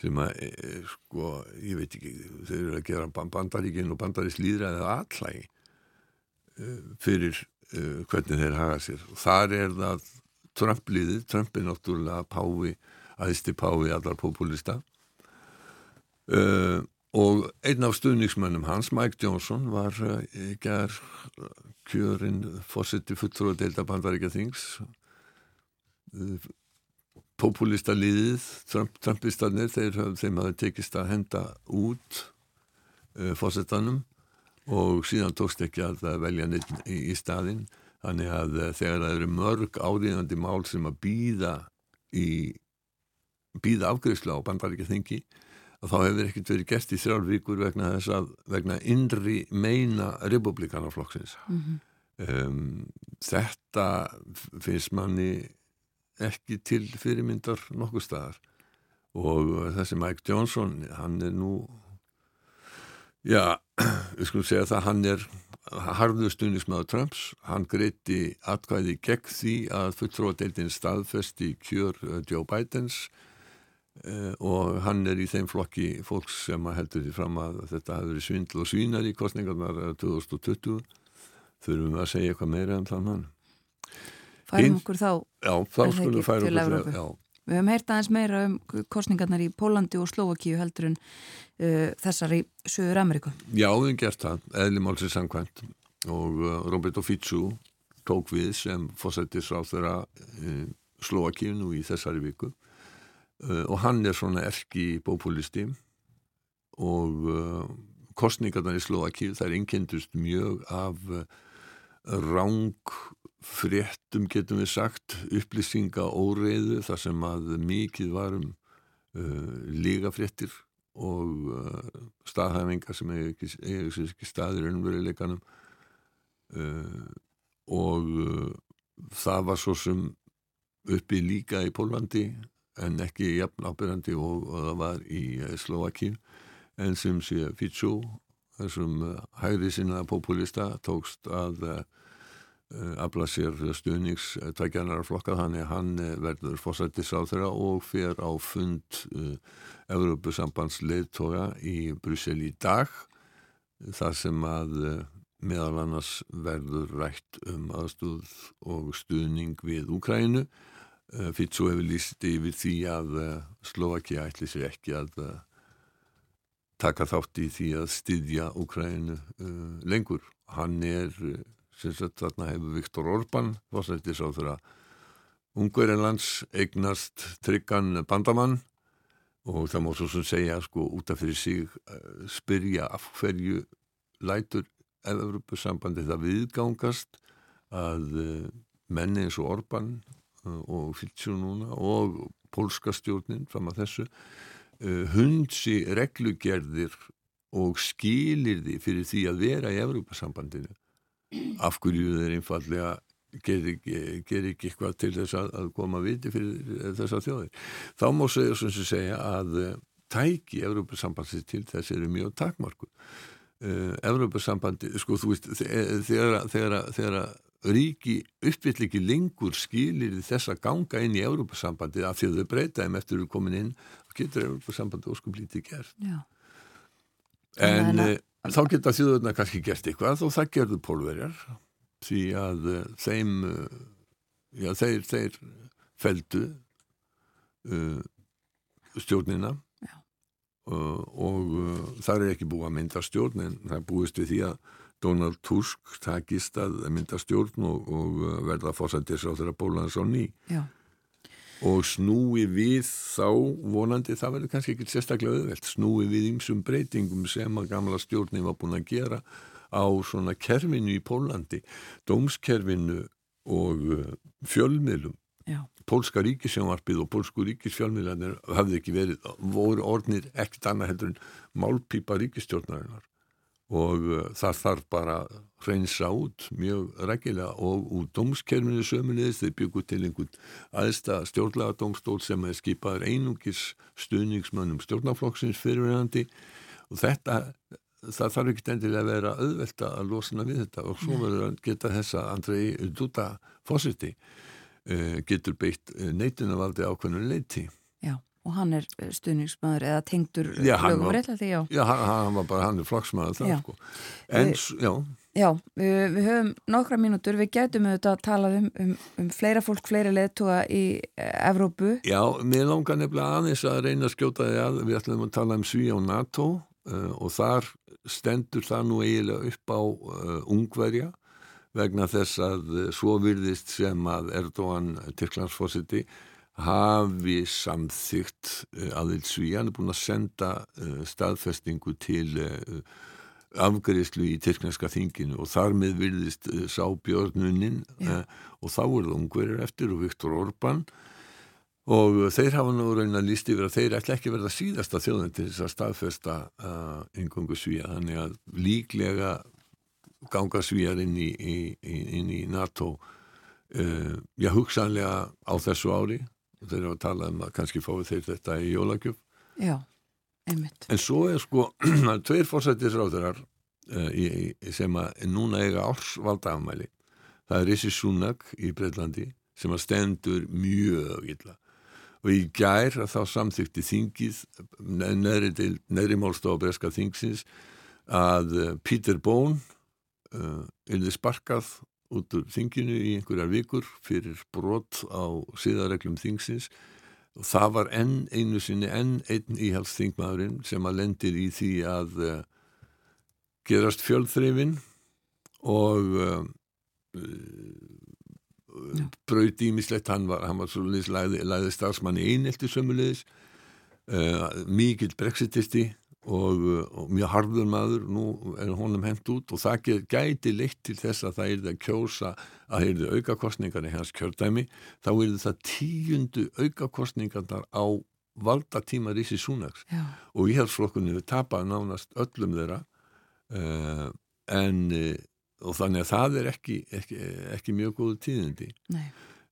sem að, e, sko, ég veit ekki þau eru að gera bandaríkin og bandarísk líðra eða allægi e, fyrir e, hvernig þeir haga sér. Og þar er það Trump-liðið, Trump er náttúrulega pái, aðisti pái allar populista. Uh, og einn af stuðningsmönnum hans, Mike Johnson var ekki uh, kjörinn fósitt í fulltrú að deilda bandaríkja þings uh, populista liðið Trump, Trumpistarnir, þeir, þeim hafi tekist að henda út uh, fósittanum og síðan tókst ekki að velja neitt í, í staðinn. Þannig að eh, þegar það eru mörg áriðandi mál sem að býða í afgriðsla á bandaríkja þingi þá hefur ekkert verið gert í þrjálf vikur vegna þess að vegna innri meina republikanaflokksins mm -hmm. um, þetta finnst manni ekki til fyrirmyndar nokkuð staðar. Og þessi Mike Johnson hann er nú já, við skulum segja það hann er harðu stuðnismæður Trumps, hann greiti atkvæði gegn því að fulltróðadeildin staðfesti kjör uh, Joe Bidens. uh, og hann er í þeim flokki fólks sem heldur því fram að þetta hafi verið svindl og svínar í kostningarnar 2020 uh, þurfum við að segja eitthvað meira um þann hann Færum okkur þá Já, þá skulum við færa okkur já. Við höfum heyrt aðeins meira um kostningarnar í Pólandi og Slovakíu heldur en uh, þessar í Suður Ameríku. Já, við hefum gert það, eðli málsins samkvæmt. Og uh, Roberto Ficu tók við sem fósættis á þeirra uh, Slovakíu nú í þessari viku og hann er svona erki bópulisti og uh, kostningarnar í Slovakíu þær innkendust mjög af uh, ráng fréttum getum við sagt upplýsinga óreiðu þar sem að mikið varum uh, lígafréttir og uh, staðhæfingar sem hefur ekki, ekki staðir unnveruleikanum uh, og það var svo sem uppi líka í Pólandi en ekki jafn ábyrgandi og, og það var í uh, Slovakíu en sem sé Fitsó þessum uh, hægri sinna populista tókst að Eh, afla sér stuðningstækjanar flokka þannig að hann eh, verður þeirra og fer á fund uh, eh, Európusambands leittója í Brussel í dag þar sem að meðal annars verður rætt um aðstúð og stuðning við Úkrænu uh, Fitso hefur líst yfir því að Slovakia ætli sér ekki að taka þátt í því að styðja Úkrænu lengur. Hann er sem sagt þarna hefur Viktor Orban fórsættis á þeirra Ungverðinlands eignast tryggan bandamann. Og það má svo sem segja sko út af fyrir sig spyrja af hverju lætur Evropasambandi það viðgangast að menni eins og Orban og Fylsjó núna og polska stjórnin fram að þessu hundsi reglugerðir og skilir því fyrir því að vera í Evropasambandinu af hverju þeir einfallega ger ekki, ger ekki eitthvað til þess að, að koma viti fyrir þessa þjóðir. Þá má segja sem sé segja að uh, tæki Európa-sambandi til þess eru mjög takmarku. Uh, Európa-sambandi, sko þú veist, þegar, þegar ríki uppvill ekki lengur skilir þess að ganga inn í Európa-sambandi af því að þau breyta þeim eftir að þau komin inn, þá getur Európa-sambandi óskuplítið gert. Já. En... en þá geta þjóðurna kannski gert eitthvað og það gerðu pólverjar því að uh, þeim uh, já, þeir, þeir feldu uh, stjórnina og það er ekki búið að mynda stjórn en það búist við því að Donald Tusk takist að mynda stjórn og, og verða fórsættis á þeirra bólaðans á ný. Já. Og snúi við þá vonandi, það verður kannski ekki sérstaklega auðvelt, snúi við ymsum breytingum sem að gamla stjórnum var búin að gera á svona kerfinu í Pólandi, dómskerfinu og uh, fjölmiðlum. Já. Pólska ríkisjónvarpið og pólsku ríkisfjölmiðlanir hafði ekki verið, voru orðnir ekkert annað heldur en málpípa ríkistjórnarinnar og uh, það þarf bara hreinsa út mjög rækilega og úr dómskerfinu sömulegis þeir byggu til einhvern aðsta stjórnlega dómstól sem er skipaður einungis stuðningsmönnum stjórnaflokksins fyrirverandi og þetta það þarf ekki endilega að vera auðvelta að losna við þetta. Og svo verður að geta þessa Andrei Duda fósiti uh, getur beitt uh, neitunarvaldi ákveðinu leiti og hann er eh, stuðningsmaður eða tengdur lögum rétt að því, já. Já, hann, hann var bara, hann er flokksmaður það, sko. En, við, já. Já, við, við höfum nokkra mínútur, við getum auðvitað að tala um, um, um fleira fólk, fleira leðtúa í eh, Evrópu. Já, mér langar nefnilega aðeins að reyna að skjóta því að við ætlum að tala um Sví á NATO uh, og þar stendur það nú eiginlega upp á uh, ungverja vegna þess að uh, svo virðist sem að Erdogan Tyrklandsfósiti hafi samþygt eh, aðeins við, hann er búin að senda uh, staðfestingu til uh, afgriðslu í Tyrkneska þinginu og þar með virðist uh, sá björnuninn og þá er það ungverðir eftir og Viktor Orbán og þeir hafa nú raunin að líst yfir að þeir ætla ekki verða síðasta þjóðin til þess að staðfesta engungu svíja þannig að líklega ganga svíjar inn í, í, inn í NATO já hugsanlega á þessu ári þeir eru að tala um að kannski fái þeir þetta í jólagjöf. Já, einmitt. En svo er sko, tveir fórsættisráðurar uh, sem að núna eiga ársvalda afmæli það er Rissi Súnak í Breitlandi sem að stendur mjög illa. Og í gær að þá samþykti þingið neðri, málstofa breska þingsins að uh, Peter Bone uh, ylði sparkað út úr þinginu í einhverjar vikur fyrir brot á síðareglum þingsins. Og það var enn einu sinni enn einn íhalsþingmaðurinn sem að lendir í því að uh, gerast fjöldþrifin og uh, uh, brauð ímislegt hann var, var svo leiðis læði, læði starfsmanni einelti sömulegis mikill brexitisti og, og mjög harður maður nú er honum hendt út og það gæti leitt til þess að það er það kjósa að það er aukakostningar í hans kjördæmi. Þá er það tíundu aukakostningarnar á valdatíma Rísi Súnags og íhalsflokkunni við tapar nánast öllum þeirra uh, en uh, og þannig að það er ekki, ekki, ekki mjög góðu tíðindi.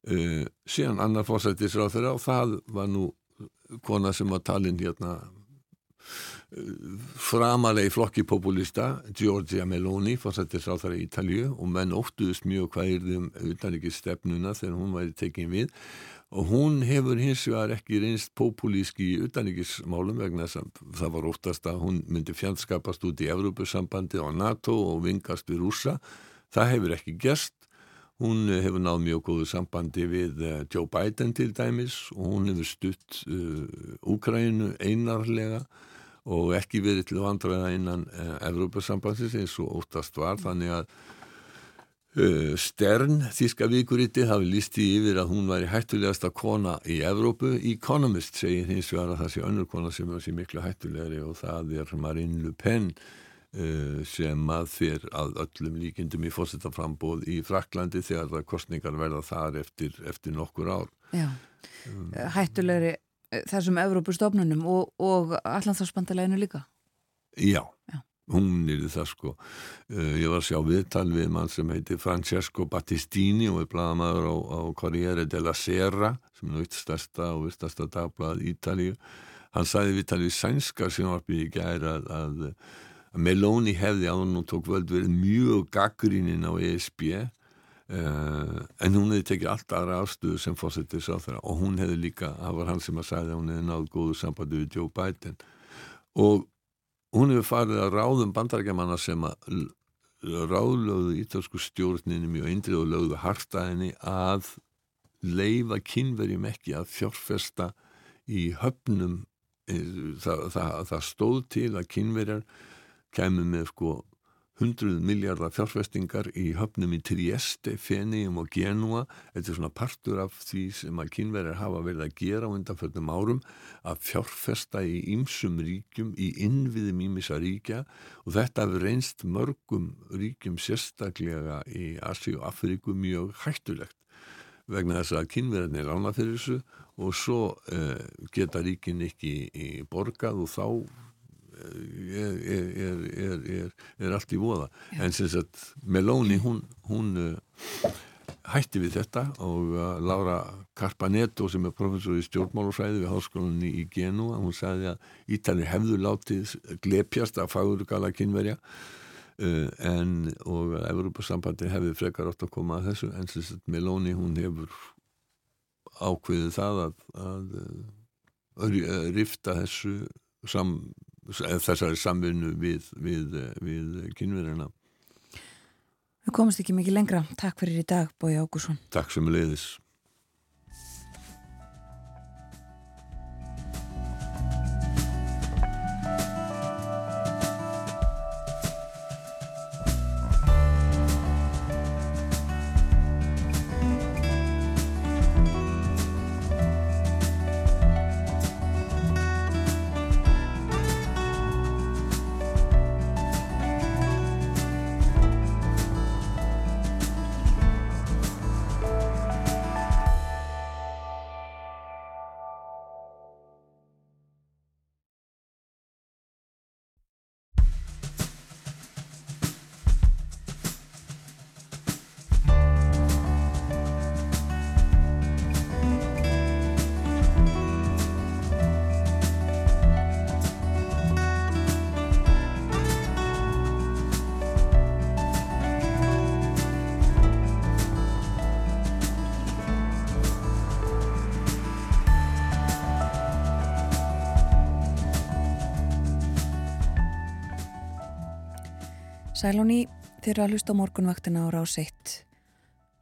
Uh, síðan annar fórsættisráð þeirra og það var nú kona sem var talinn hérna framalegi flokki populista Giorgia Meloni fórsættisráþara í Ítalju og menn óttuðust mjög hvað er þeim utanriki stefnuna þegar hún væri tekin við. Og hún hefur hins vegar ekki reynst populíski í utanrikismálum vegna þess að það var óttast að hún myndi fjandskapast út í Evrópusambandi og NATO og vingast við rúsa það hefur ekki gerst. Hún hefur náð mjög góðu sambandi við eh, Joe Biden til dæmis og hún hefur stutt uh, Úkrænu einarlega og ekki verið til vandræða innan uh, Evrópasambansins eins og óttast var þannig að uh, Stern, þíska vikuriti, hafi lísti yfir að hún væri hættulegasta kona í Evrópu. Economist segir hins vegar að það sé önnur kona sem er miklu hættulegri og það er Marine Le Pen uh, sem að fyrir að öllum líkindum í fórsetaframbóð í Fraklandi þegar kostningar verða þar eftir, eftir nokkur ár. Já, um, hættulegri þessum Evrópustofnunum og, og allanþársbandaleginu líka? Já, Já. hún er það sko. Uh, ég var að sjá viðtal við mann sem heitir Francesco Battistini og er bladamæður á, á Corriere della Sera sem er náttúrulega stærsta og vistasta dagblad Ítalíu. Hann sæði viðtal við sænska sem var býðið gæra að, að, Meloni hefði á hann og tók völd verið mjög gaggríninn á ESB Uh, en hún hefði tekið allt aðra afstöðu sem fórsettir sá þeirra og hún hefði líka, það var hann sem að sagði að hún hefði náð góðu sambandi við Joe Biden. Og hún hefði farið að ráðum bandargemanna sem að ráðlögðu ítalsku stjórninu mjög eindrið og lögðu hartaðinni að leifa kynverjum ekki að fjórfesta í höfnum. Eh, það, það, það stóð til að kynverjar kemur með sko hundruð miljardar fjárfestingar í höfnum í Trieste, Fenium og Genua. Þetta er svona partur af því sem að kynverðar hafa verið að gera á undanfjöldum árum að fjárfesta í ýmsum ríkjum, í innviðum ýmisa ríkja og þetta hefur reynst mörgum ríkjum sérstaklega í Asi og Afríku mjög hættulegt vegna þess að kynverðin er rána fyrir þessu og svo uh, geta ríkin ekki borgað og þá er, er, er, er allt í voða Já. en sem sagt Meloni hún, hún uh, hætti við þetta og uh, Laura Carpanetto sem er professor í stjórnmálufræði við háskólanni í Genua hún sagði að Ítalir hefðu látið glepjast að fagur gala kynverja uh, en og Evropasambandi hefði frekar átt að koma að þessu en sem sagt Meloni hún hefur ákveðið það að, að, að rifta þessu sam, þessari samvinnu við, við, við kynverina Við komumst ekki mikið lengra. Takk fyrir í dag, Bói Ágússon. Takk sem leiðis. Sælóni þeirra að hlusta á morgunvaktina á rás 1.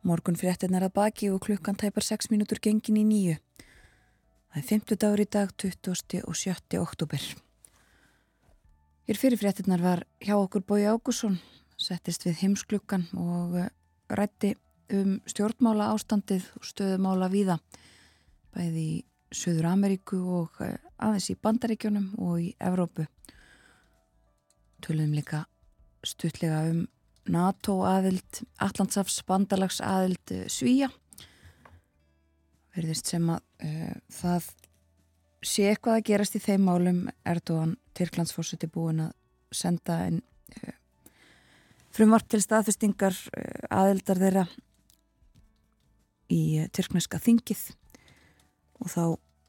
Morgun fréttin er að baki og klukkan tæpar 6 mínútur gengin í nýju. Það er 50 dagur í dag, 20. og 7. oktober. Hér fyrir fréttinnar var hjá okkur Bói Ágússon, settist við heimsklukkan og eh, rætti um stjórnmála ástandið og stöðumála víða, bæði í Suður Ameríku og eh, aðeins í Bandaríkjónum og í Evrópu. Tölum líka stuttlega um NATO aðild, Allandsafs bandalags aðild uh, Svíja. Verðist sem að uh, það sé eitthvað að gerast í þeim málum. Erdogan Tyrklandsfórseti búin að senda einn uh, frumvart til staðfestingar uh, aðildar þeirra í Tyrkneska þingið. Og þá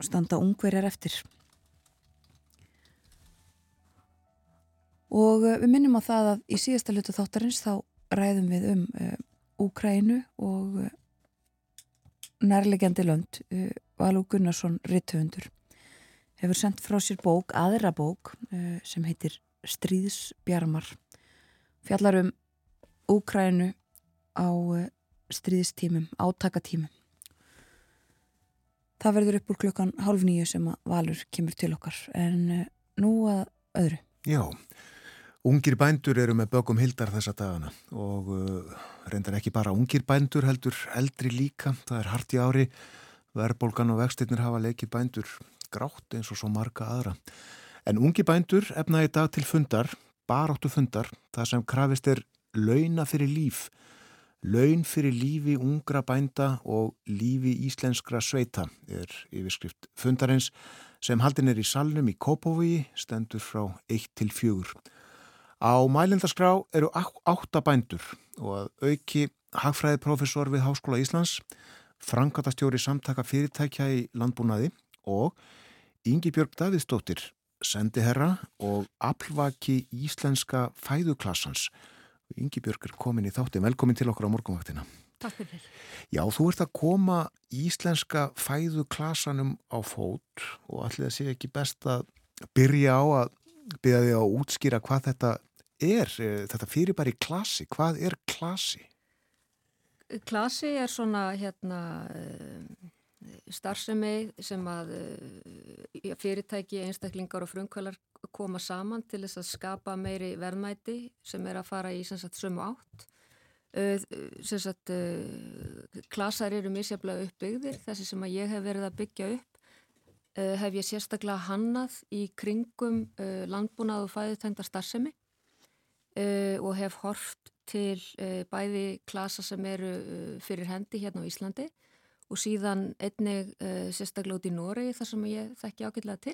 standa ungverjar eftir og eh, við minnum á það að í síðasta hlutu þáttarins þá ræðum við um uh, Úkrænu og uh, nærlegjandi lönd. Valú Gunnarsson Ritthöfundur hefur sendt frá sér bók, aðra bók sem heitir Stríðsbjarmar. Fjallar um Úkrænu á stríðstímum, átakatímum. Það verður upp úr klukkan hálf nýju sem að Valur kemur til okkar. En nú að öðru. Já Ungir bændur eru með bökum hildar þessa dagana og uh, reyndar ekki bara ungir bændur heldur eldri líka. Það er hart í ári, verðbólgan og vextinnir hafa leikið bændur grátt eins og svo marga aðra. En ungi bændur efna í dag til fundar, baráttu fundar, það sem krafist er launa fyrir líf. Laun fyrir lífi ungra bænda og lífi íslenskra sveita er yfirskrift fundarins sem haldin er í salnum í Kópavogi, stendur frá 1 til 4. Á mælindaskrá eru áttabændur og að auki hagfræðiprofessor við Háskóla Íslands, frankatastjóri samtaka fyrirtækja í landbúnaði og Ingi Björg Davidsdóttir, sendiherra og aflvaki íslenska fæðuklassans. Ingi Björg er komin í þátti, velkomin til okkur á morgunvaktina. Takk fyrir. Já, þú ert að koma íslenska fæðuklassanum á fót og allir að sé ekki best að byrja á að byrja því að útskýra hvað þetta er eh, þetta fyrir bara í klasi, hvað er klasi? Klasi er svona hérna eh, starfsemi sem að eh, fyrirtæki, einstaklingar og frumkvælar koma saman til þess að skapa meiri verðmæti sem er að fara í sagt, sömu átt. Sagt, klasar eru misjaflega uppbyggðir. Þessi sem að ég hef verið að byggja upp hef ég sérstaklega hannað í kringum landbúnað og fæðutænda starfsemi uh, og hef horft til uh, bæði klasa sem eru uh, fyrir hendi hérna á Íslandi og síðan einnig sérstaklega út í Noregi þar sem ég þekki ákveðlega til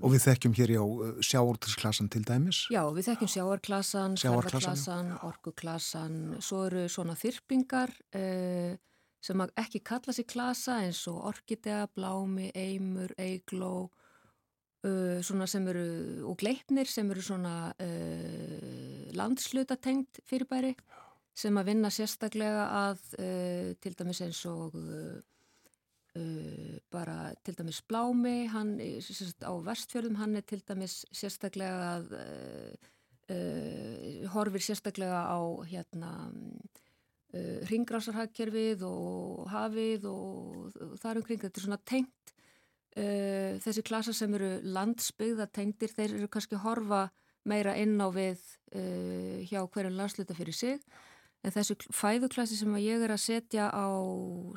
og við þekkjum hér á sjáortisklasan til dæmis? Já, við þekkjum sjáarklasan, ferðarklasan, orkuklasan, svo eru svona þyrpingar sem ekki kalla sér klasa eins og orkidea, blámi, eimur, eigló, uh, svona sem eru, og gleipnir sem eru svona landsluta-tengt fyrirbæri sem að vinna sérstaklega að til dæmis eins og Uh, bara til dæmis Blámi hann sérst, á vestfjörðum hann er til dæmis sérstaklega að uh, uh, horfir sérstaklega á hérna ringrásarhagkerfið og hafið og, og þar umkring þetta er svona tengt þessi klasa sem eru landsbyggða tengdir þeir eru kannski horfa meira inn á við hjá hverjum landsluta fyrir sig. En þessu fæðuklasi sem ég er að setja á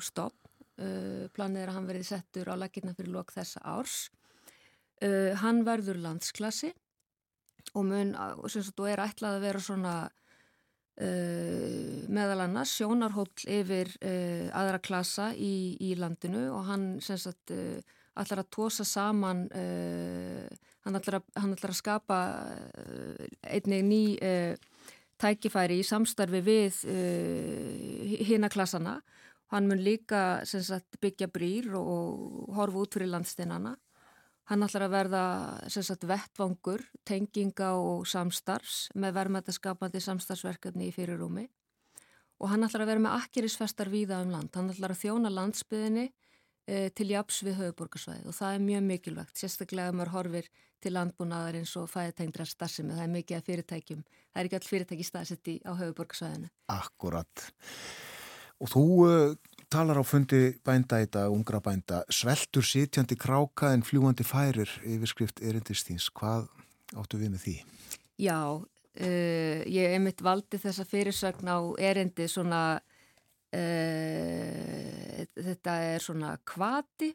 stopp Uh, planið er að hann verði settur á lakirna fyrir lok þessa árs. Uh, hann verður landsklassi og mun og, sagt, og er ætlað að vera svona uh, meðal annars sjónarhóll yfir aðra klassa í, í landinu og hann sagt, ætlar að tósa saman hann ætlar að, hann ætlar að skapa einnig ný tækifæri í samstarfi við hína klassana Hann mun líka sagt, byggja brýr og horfa út fyrir landsteinana. Hann ætlar að verða sagt, vettvangur, tenginga og samstarfs með verðmættaskapandi samstarfsverkefni í fyrirrúmi. Og hann ætlar að vera með akkerisfestar víða um land. Hann ætlar að þjóna landsbyðinni til japs við höfuborgarsvæði og það er mjög mikilvægt. Sérstaklega maður horfir til landbúnaðar eins og fæðitængdrar starfsemi. Það er mikið að fyrirtækjum. Það er ekki all fyrirtæki staðsetti á höfuborgarsvæðinu. Akkurat. Og þú uh, talar á fundi bænda í dag, ungra bænda, sveltur sitjandi kráka en fljúandi færir yfirskrift erindistíns. Hvað áttu við með því? Já, uh, ég hef mitt valdi þessa fyrirsögn á erindi svona, þetta er svona kvati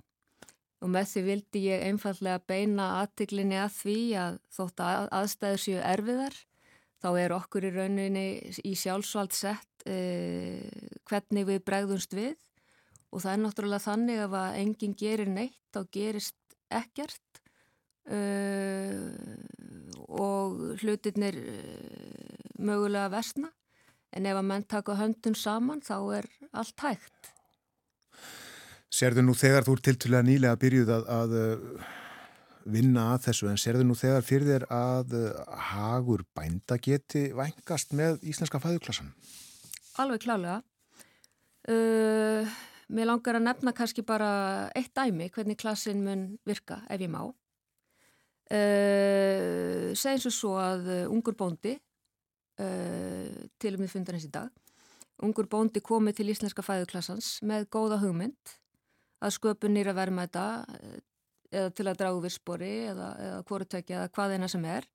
og með því vildi ég einfallega beina aðtiklinni að því að þótt að aðstæður séu erfiðar þá er okkur í rauninni í sjálfsvald sett eh, hvernig við bregðumst við. Og það er náttúrulega þannig að ef enginn gerir neitt þá gerist ekkert. Eh, og hlutirnir eh, mögulega versna en ef að menn taka höndun saman þá er allt hægt. Serðu nú þegar þú er tiltúlega nýlega byrjuð að, að vinna að þessu en serðu nú þegar fyrir þér að uh, hagur bænda geti vængast með íslenska fæðuklassan? Alveg klálega. Uh, mér langar að nefna kannski bara eitt dæmi hvernig klassin mun virka ef ég má. Uh, Segjum svo svo að uh, ungur bóndi uh, til og með fundarins í dag ungur bóndi komið til íslenska fæðuklassans með góða hugmynd að sköpun nýra verma þetta eða til að dragu virspori eða, eða kvorutökja eða hvað eina sem er.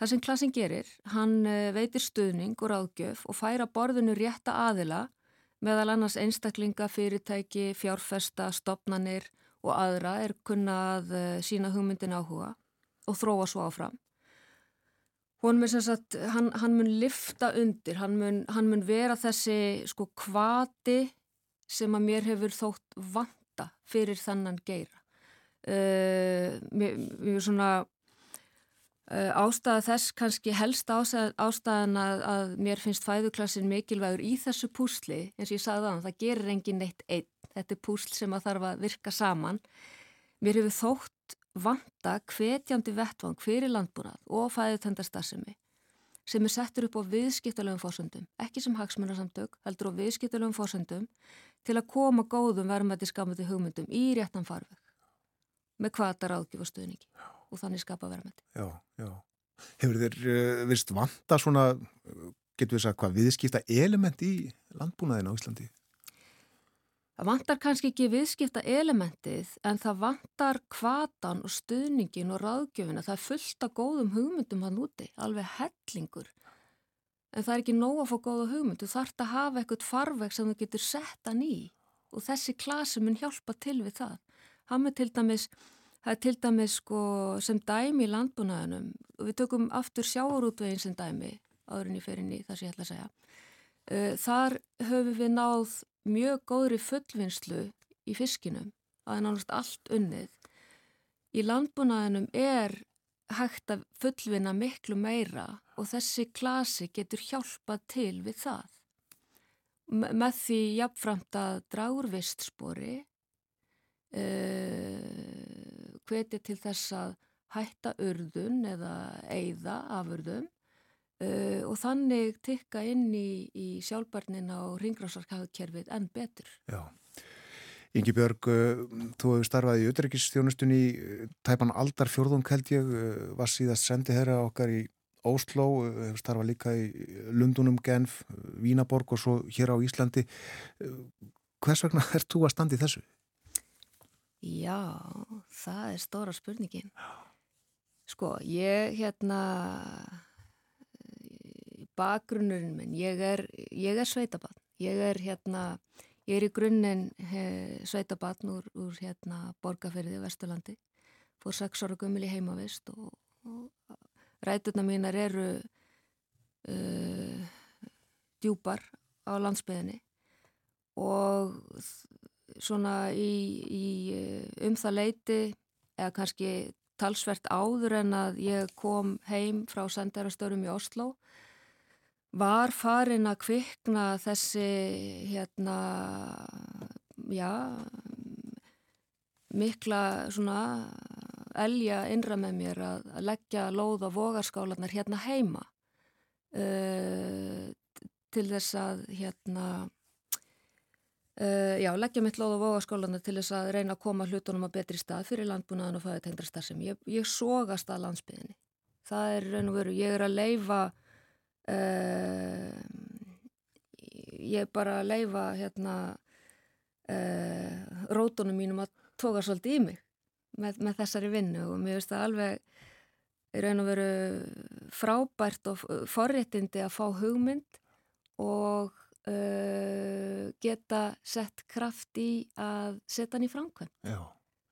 Það sem klassin gerir, hann eh, veitir stuðning og ráðgjöf og færa borðinu rétta aðila meðal annars einstaklinga, fyrirtæki, fjárfesta, stopnanir og aðra er kunnað eh, sína hugmyndin áhuga og þróa svo áfram. Sagt, hann, hann mun lifta undir, hann mun, hann mun vera þessi sko kvati sem að mér hefur þótt vanta fyrir þannan geira. Uh, mjög, mjög svona uh, ástæða þess kannski helst ástæð, ástæðan að, að mér finnst fæðuklassin mikilvægur í þessu púsli eins og ég sagði það, það gerir engin neitt einn, þetta er púsl sem að þarf að virka saman. Mér hefur þótt vanta hvetjandi vettvang fyrir landbúrað og fæðutendastarsimi sem er settur upp á viðskiptalögum fórsöndum, ekki sem hagsmunarsamtök, heldur á viðskiptalögum fórsöndum til að koma góðum verðmætti skamandi hugmyndum í réttan farveg með hvata ráðgjöf og stuðningi og þannig skapa verðmætti. Já, já. Hefur þér uh, eh, vist vanta svona, getur við sagt hvað, viðskipta element í landbúnaðin á Íslandi? Það vantar kannski ekki viðskipta elementið en það vantar hvatan og stuðningin og ráðgjöfina. Það er fullt af góðum hugmyndum hann úti, alveg hellingur. En það er ekki nóg að fá góða hugmynd. Þú þart að hafa eitthvað farveg sem þú getur sett hann í og þessi klasi mun hjálpa til við það. Hann er til dæmis, það er til dæmis sko, sem dæmi í landbúnaðunum og við tökum aftur sjáarútveginn sem dæmi áðurinn í ferinni þar sem ég ætla að segja. Uh, þar höfum við náð mjög góðri fullvinnslu í fiskinum, að nánast allt unnið. í landbúnaðinum er hægt að fullvinna miklu meira og þessi klasi getur hjálpað til við það. Með því jafnframt að dragurvist spori uh, eh, hveti til þess að hætta urðun eða eigða afurðum uh, og þannig tikka inn í, í sjálfbarnina og ringrásarkaðkerfið enn betur. Já. Ingi Björg, uh, þú hefur starfað í auðverkistjónustunni tæpan aldar fjörðung held ég, var síðast sendið herra okkar í Ósló, hefur starfað líka í Lundunum, Genf, Vínaborg og svo hér á Íslandi. Hvers vegna er þú að standi þessu? Já, það er stóra spurningin. Sko, ég hérna bakgrunnurinn minn, ég er, ég er sveitabann. Ég er hérna, ég er í grunninn sveitabann úr, úr hérna borgarferði Vesturlandi. Fór sex ára gummil í heimavist og, og ræturna mínar eru uh, djúpar á landsbyðinni og svona í, í um það leiti eða kannski talsvert áður en að ég kom heim frá sendarastörum í Oslo var farin að kvikna þessi hérna já mikla elja innra með mér að, að leggja lóð á vogarskálanar hérna heima uh, til þess að hérna Uh, já, leggja mitt lóð á vogaskólana til þess að reyna að koma hlutunum á betri stað fyrir landbúnaðan og fæði tengdra starf sem ég, ég sógast að landsbyðinni. Það er raun og veru, ég er að leifa, ég er bara leifa hérna uh, rótunum mínum að tóka svolítið í mig með, með þessari vinnu og mér finnst það alveg raun og veru frábært og forréttindi að fá hugmynd og uh, geta sett kraft í að setja hann í framkvæm. Já,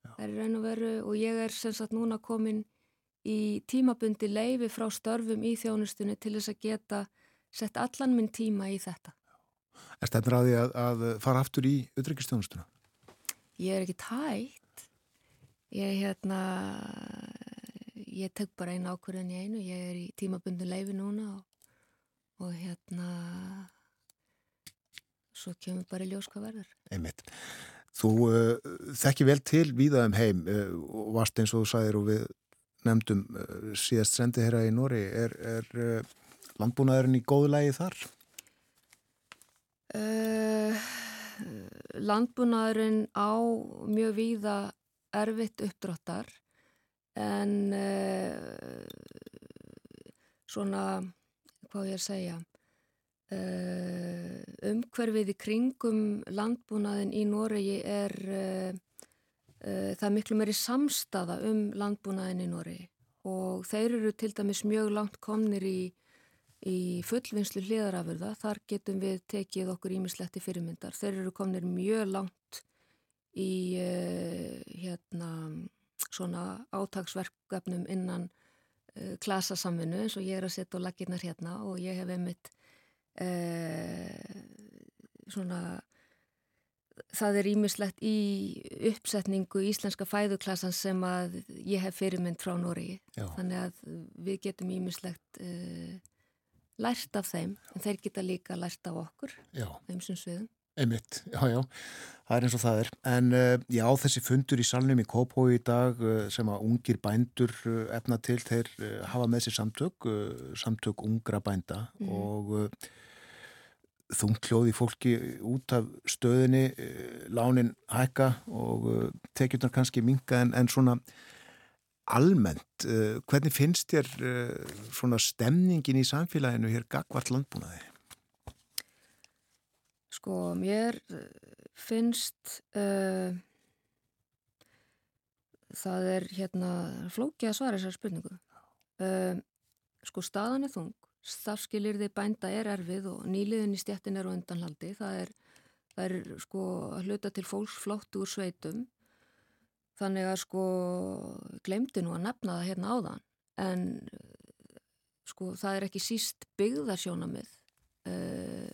já. Það er raun og veru og ég er sem sagt núna komin í tímabundi leifi frá störfum í þjónustunni til þess að geta sett allan minn tíma í þetta. Er að því að, að fara aftur í utryggjastjónustuna? Ég er ekki tætt. Ég er hérna, ég tök bara einu ákvörðin í einu. Ég er í tímabundi leifi núna og, og hérna svo kemur bara í ljós hvað verður. Einmitt. Þú uh, þekki vel til víðaðum heim uh, og varst eins og þú sagðir og við nefndum uh, síðast sendið hér að í Nóri. Er, er uh, landbúnaðurinn í góðu lægi þar? Uh, landbúnaðurinn á mjög víða erfitt uppdráttar en uh, svona, hvað ég er að segja, Uh, umhverfið í kringum landbúnaðin í Noregi er það er miklu meiri samstaða um landbúnaðin í Noregi og þeir eru til dæmis mjög langt komnir í, í fullvinnslu hliðarafurða. Þar getum við tekið okkur ímisletti fyrirmyndar. Þeir eru komnir mjög langt í hérna svona átagsverkefnum innan klasasamvinu eins og ég er að setja og laginnar hérna og ég hef einmitt eh, svona það er ímislegt í uppsetningu íslenska fæðuklassan sem að ég hef fyrirmynd frá Nóri þannig að við getum ímislegt eh, lært af þeim en þeir geta líka lært af okkur já. þeim sem sviðum Einmitt, já, já, það er eins og það er. En uh, já, þessi fundur í salnum í Kópói í dag uh, sem að ungir bændur uh, efna til, þeir hafa með sér samtök, samtök ungra bænda mm. og þungkljóði fólki út af stöðinni, lánin hækka og tekjurnar kannski minga en, en svona almennt, hvernig finnst þér svona stemningin í samfélaginu hér gagvart landbúnaði? Sko, mér eh, finnst uh, það er hérna flókið að svara þessar spurningu. Uh, sko, staðan er þung, starfskilir þið bænda er erfið og nýliðin í stjættin er á undanhaldi. Það er, það er sko að hluta til fólks flótt úr sveitum. Þannig að sko, glemdi nú að nefna það hérna áðan. En sko, það er ekki síst byggðarsjónamið. Uh,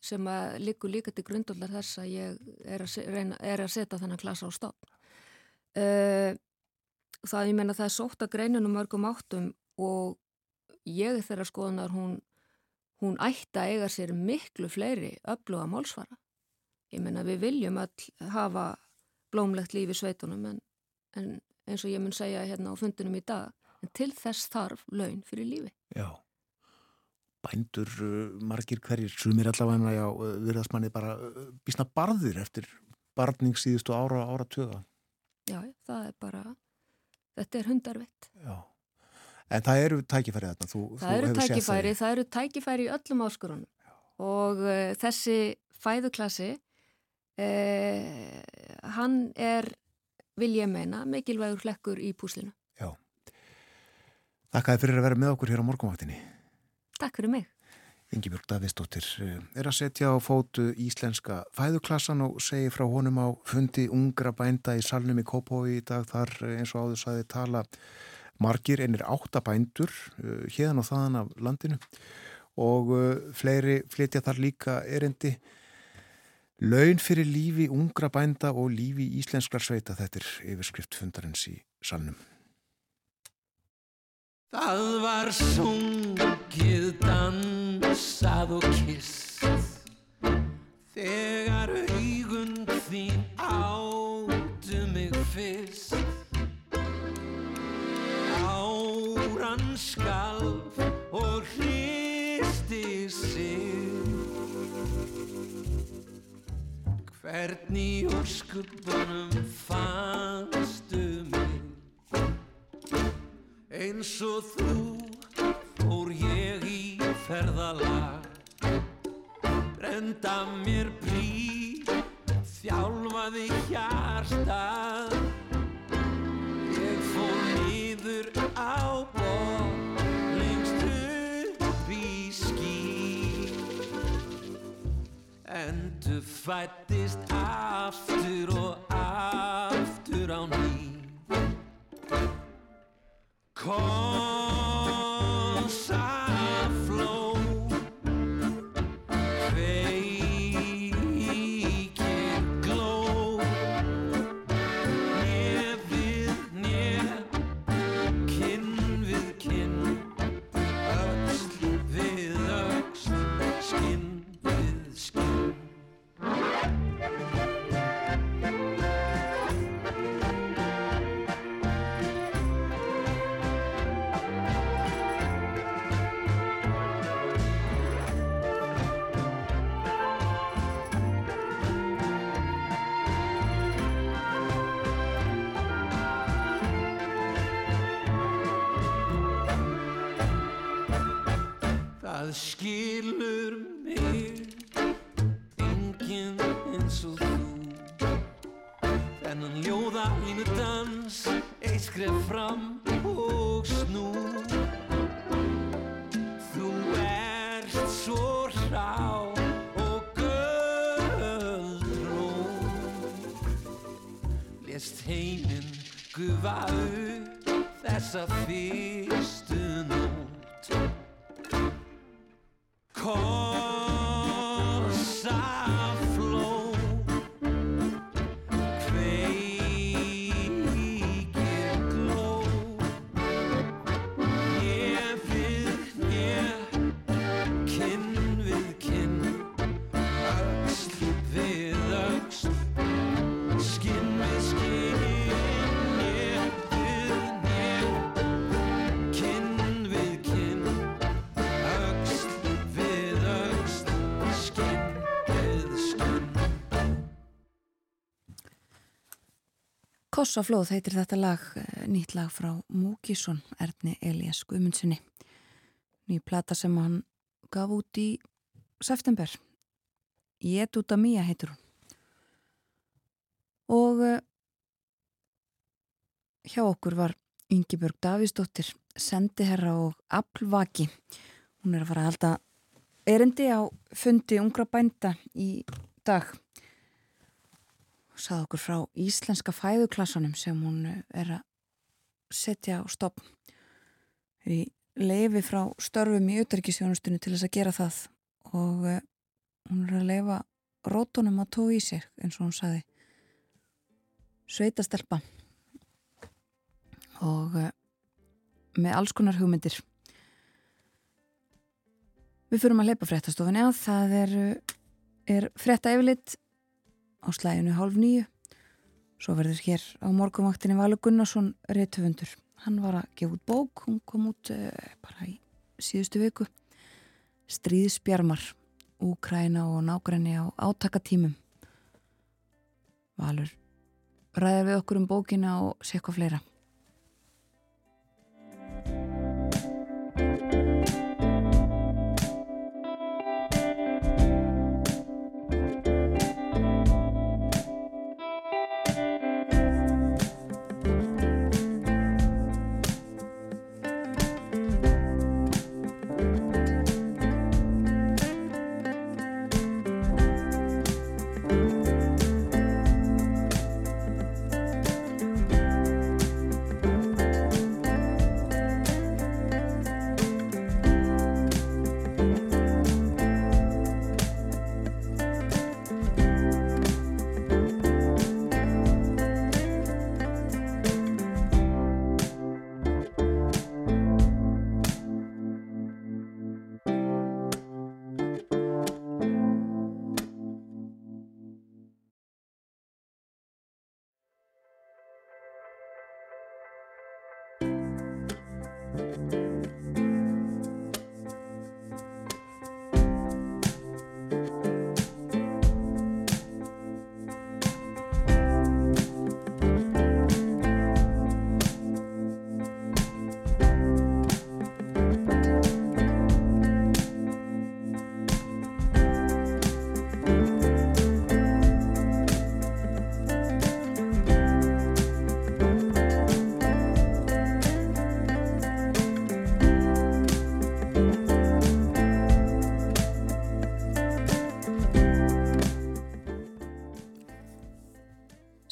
sem að líkur líka til grundular þess að ég er að, reyna, er að setja þennan klasa á stofn. Uh, það, ég menna það er sótt að greinunum mörgum áttum og ég þeirra skoðunar hún, hún ætti að eiga sér miklu fleiri öfluga málsvara. Ég menna við viljum all hafa blómlegt lífi sveitunum en, en eins og ég mun segja hérna á fundunum í dag, en til þess þarf laun fyrir lífi. Já, bændur uh, margir hverjir, sumir allavega já, uh, virðasmanni bara uh, bísna barðir eftir barning síðustu ára ára töða. Já, það er bara, þetta er hundarvitt. Já. En það eru tækifæri þarna, þú, það þú eru tækifæri, það eru tækifæri í öllum áskurunum og uh, þessi fæðuklassi, uh, hann er, vil ég meina, mikilvægur hlekkur í púslinu. Já. Takk að þið fyrir að vera með okkur hér á morgunvaktinni. Takk fyrir mig. Ingi-Björg Davidsdóttir eh, er að setja á fótu íslenska fæðuklassan og segi frá honum á fundi ungra bænda í salnum í Kópói í dag þar eins og áður saði tala margir einir áttabændur uh, hérna og þaðan af landinu. Og uh, fleiri flytja þar líka erindi. Laun fyrir lífi ungra bænda og lífi íslensklar sveita þetta er yfirskrift fundarins í salnum. Það var sungið, dansað og kist Þegar augun þín áttu mig fyrst skalf og hristi sig. Hvernig úr skubbanum fannstu mig? Eins og þú fór ég í ferðalag. Brenda mér brí, þjálfaði hjartað Ég fór niður á bótt, Endur fættist aftur og aftur á ný? Kossafló Það skilur mig. Enginn eins og þú. Þennan ljóða línu dans eitt skref fram og snú Þú ert svo rá og göldró Lest heiminn gufa upp þessa fyrstu Kossaflóð heitir þetta lag, eh, nýtt lag frá Múkísson, Erni Elias Guðmundssoni. Ný plata sem hann gaf út í september. Ég út að mýja heitur hún. Og uh, hjá okkur var Yngibjörg Davísdóttir, sendiherra og aflvaki. Hún er að fara að halda erindi á fundi ungra bænda í dag sað okkur frá íslenska fæðuklassanum sem hún er að setja á stopp í leifi frá störfum í auðverkisjónustunni til þess að gera það og uh, hún er að leifa rótunum að tói í sér eins og hún saði sveitastelpa. Og uh, með alls konar hugmyndir. Við fyrum að leipa fréttastofinni á, það er, er frétta yfirleitt á slæginu hálf nýju. Svo verður hér á morgumvaktinni Valur Gunnarsson réttöfundur. Hann var að gefa út bók, hún kom út uh, bara í síðustu viku. Stríðsbjarmar, Úkræna og nágræni á átakatímum. Valur ræðir við okkur um bókina og sé eitthvað fleira.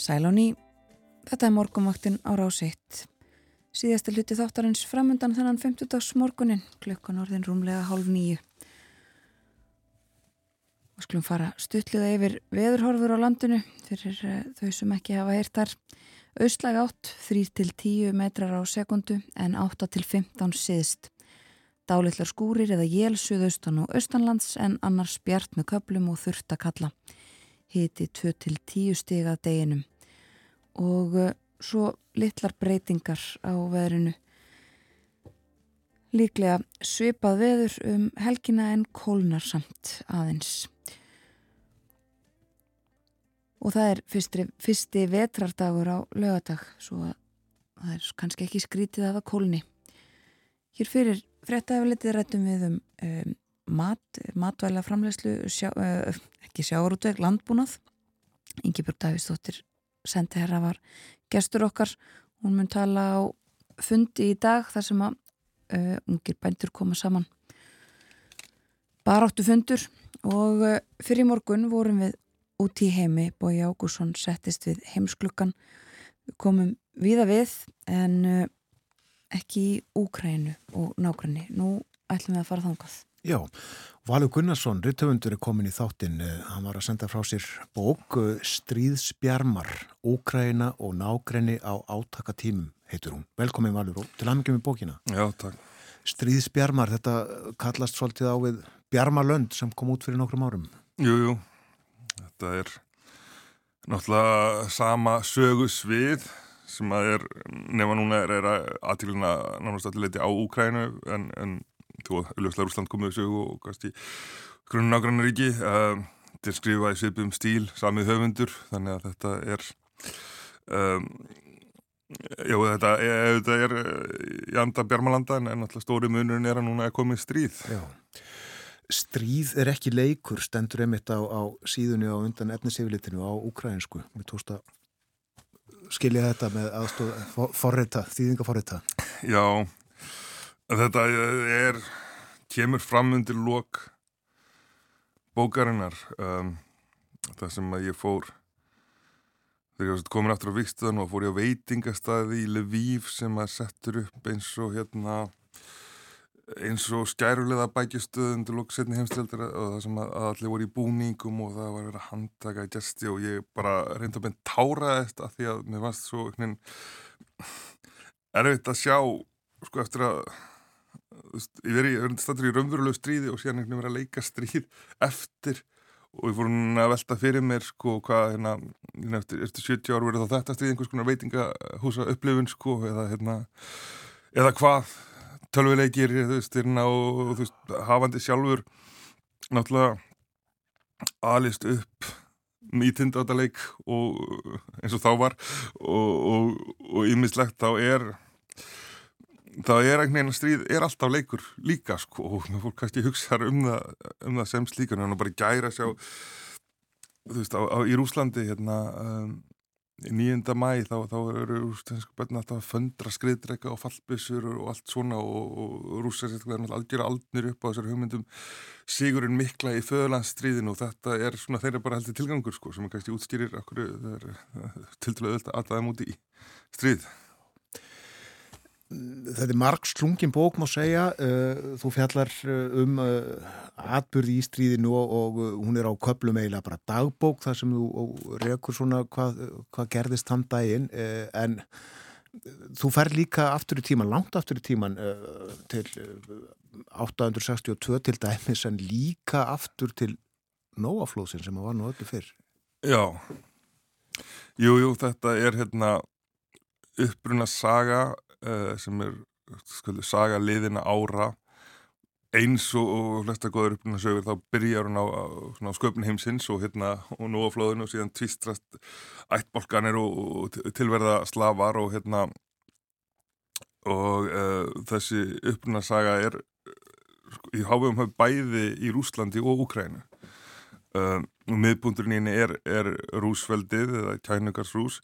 Sælóni, þetta er morgumvaktin á rásiðt. Síðasti hluti þáttarins framundan þennan 50. morgunin, klukkan orðin rúmlega hálf nýju. Og skulum fara stutliða yfir veðurhorfur á landinu fyrir uh, þau sem ekki hafa heyrtar. Östlæg átt 3-10 metrar á sekundu en 8-15 siðst. Dálitlar skúrir eða jél suðaustan og austanlands en annars bjart með köplum og þurft að kalla. Hiti 2-10 stiga deginum og uh, svo litlar breytingar á veðrinu. Líklega svipað veður um helgina en kólnar samt aðeins. Og það er fyrsti, fyrsti vetrardagur á lögadag, svo að það er kannski ekki skrítið af að kólni. Hér fyrir fréttaeflitið rættum við um, um mat, matvæla framlegslu, sjá, uh, ekki sjáurútveg, landbúnað. Ingebjörg Davíðsdóttir sendi herra var gestur okkar. Hún mun tala á fundi í dag þar sem að uh, ungir bændur koma saman. Baráttu fundur og uh, fyrir morgun vorum við út í heimi. Bói Ágússon settist við heimsklukkan komum viða við en uh, ekki í Úkrænu og nákvæmni nú ætlum við að fara þangað. Já, Valur Gunnarsson, Rittöfundur er komin í þáttinn, hann var að senda frá sér bók Stríðsbjarmar, Úkræna og nágrenni á átakatímum, heitur hún. Velkomin Valur og til aðmyggjum í bókina. Já, takk. Stríðsbjarmar, þetta kallast svolítið á við Bjarmalönd sem kom út fyrir nokkrum árum. Jú, jú, þetta er náttúrulega sama sögusvið sem að er, nefna núna er, er aðtíluna nánast allir leiti á Úkrænu en, en þú og Ljóslega Rúsland komið þessu og kannski grunn nágrannaríki uh, til að skrifa í svipum stíl samið höfundur þannig að þetta er um, já þetta er, þetta er í anda Bjarmalanda en náttúrulega stóri munurinn er að núna er komið stríð Já Stríð er ekki leikur, stendur einmitt á, á síðunni á undan efnisefilitinu á ukrainsku. Við tókst að skilja þetta með aðstof forreita, þýðingaforreita. Já, Þetta er, kemur fram undir lok bókarinnar um, það sem að ég fór þegar ég komin aftur á vikstöðan og fór ég á veitingastæði í Lviv sem að settur upp eins og hérna eins og skærulega bækjastöðun til loksetni heimstildar og það sem að allir voru í búningum og það var að vera að handtaka í gesti og ég bara reynda að beina tára þetta af því að mér fannst svo erfitt að sjá sko eftir að ég verið stættur í raunverulegu stríði og síðan einhvern veginn verið að leika stríð eftir. Og ég fór að velta fyrir mér sko hvað hérna, hérna eftir, eftir 70 ár verið þá þetta stríð einhvers konar veitingahúsa upplifun sko eða hérna eða hvað tölvileikir þú veist, hérna og þú veist, hafandi sjálfur náttúrulega alist upp í tindátaleik og eins og þá var og ímislegt þá er þá er einhvern veginn að stríð er alltaf leikur líka sko og fólk kannski hugsa um það, um það sem slíkan en bara gæra sjá þú veist á, á, í Rúslandi hérna um, í nýjunda mæ þá, þá eru rústinska börn alltaf að föndra skriðdrega og fallbissur og allt svona og, og rúsar sér algjör aldnir upp á þessar hugmyndum. Sigurinn mikla í föðlandsstríðin og þetta er svona þeirra bara heldur tilgangur sko sem kannski útskýrir okkur til til að öllu aðaða múti í stríð Þetta er marg slungin bók má segja, uh, þú fjallar uh, um uh, atbyrði í stríðinu og, hún er á köplum eiginlega bara dagbók þar sem þú rekur svona hvað, hvað gerðist hann daginn. En þú fer líka aftur í tíman, langt aftur í tíman til 862 til dæmis en líka aftur til Nóaflóðsin sem var nú öllu fyrr. Já, jújú jú, þetta er hérna uppbrunna saga uh, sem er skuldu, saga liðina ára. Eins og, flesta góður uppbrunna sögur þá byrjar hún á, á, sköpun heimsins og hérna og nú á flóðinu og síðan tvistrast ættbolkanir og, og tilverða slavar og hérna og uh, þessi uppbrunna saga er í háfum höf bæði í Rúslandi og Úkrænu Uh, miðbúndurinn í henni er, er rúsveldið eða kænugarsrús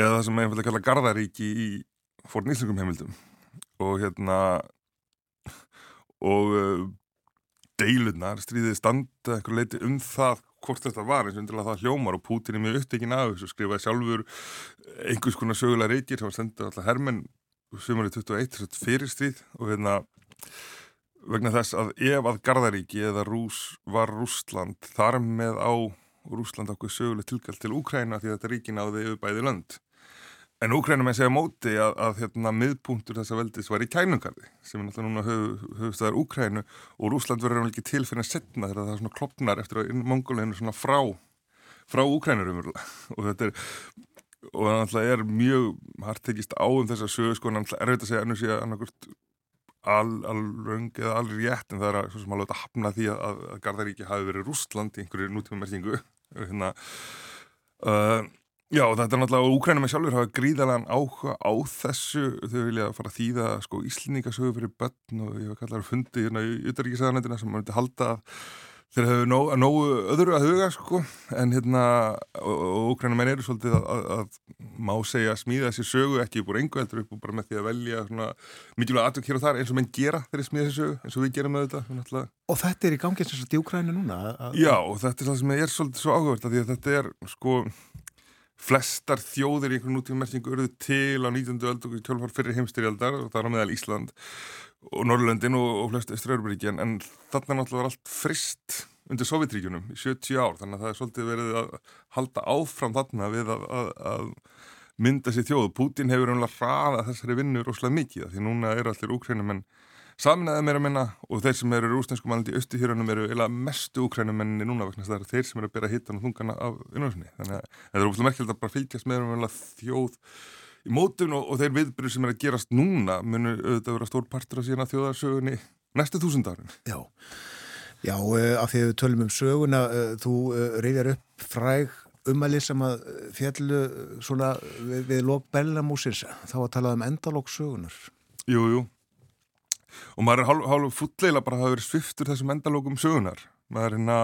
eða það sem einfallega kalla gardaríki í forníslingum heimildum og hérna og uh, deilurnar stríðið standa einhver leiti um það hvort þetta var eins og undirlega það hljómar og Pútin er mjög upptekinn af þessu skrifaði sjálfur einhvers konar sögulega reykir sem var sendið alltaf var í 21 fyrir stríð og hérna vegna þess að ef að Garðaríki eða Rús var Rúsland þar með á Rúsland okkur söguleg tilgælt til Úkræna því að þetta ríkin áði yfir bæði lönd. En Úkrænum er segja móti að, að hérna, miðpunktur þessa veldis var í kænungarði sem er náttúrulega núna höf, Úkrænu og Rúsland verður ekki til fyrir að setna þegar það er svona klopnar eftir að mongóleginu svona frá, frá Úkrænur og þetta er og það náttúrulega er mjög hartekist á um þessa sögu sko, náttúrulega er þetta að segja ennum að annarkurt alröng eða alrétt en það er að, svo sem alveg að hafna því að, að Garðaríki hafi verið Rústland í einhverju nútíma merkingu hérna, uh, já þetta er náttúrulega Úkrænum er sjálfur hafa gríðalega áhuga á þessu þau vilja fara að þýða sko íslningasögu fyrir börn og ég var kallar að fundi hérna í Uttaríkisaðanendina sem maður myndi halda þeir hefur nógu, nógu öðru að huga sko en hérna og Ukrænum eru svolítið að, að, að má segja að smíða þessi sögu ekki búið engu heldur upp og bara með því að velja svona mikilvæg aðtök hér og þar eins og menn gera þeirri smíða þessi sögu eins og við gerum með þetta. Og þetta er í gangi eins og þetta í Ukrænu núna? Já og þetta er það sem er svolítið svo áhugavert að því að þetta er sko flestar þjóðir í einhvern nútíma merkingu örðu til á 19. öld og kjálfar fyrir heimstyrjaldar og það er á meðal Ísland og Norrlöndin og, og flest Östra-Európaríki en, þarna náttúrulega var allt frist undir Sovjetríkunum í 70 ár þannig að það er svolítið verið að halda áfram þarna við að, að, að mynda sér þjóð. Putin hefur umlað hraða þessari vinnu rosalega mikið því núna eru allir úkrænum en saminæðið meira minna og þeir sem eru rúsneskum alveg í austuhjörunum eru eila mestu úkrænum enni núna vegna það eru þeir sem eru að bera hittan og þungana af innvæmsni. Þannig að það er úrfæðlega merkjöld að bara fylgjast með um þjóð í mótun og, og þeir viðbyrju sem er að gerast núna munur auðvitað vera stór partur af síðan að þjóðarsögunni næstu þúsundarin. Já, Já af því að við tölum um söguna, þú reyðjar upp fræg umæli sem að fjallu svona við, við lók Bellamúsins, þá að tala um endalók sögunar. Jú, jú. Og maður er hálf, hálf fullleila bara að hafa verið sviftur þessum endalókum sögunar. Maður er hérna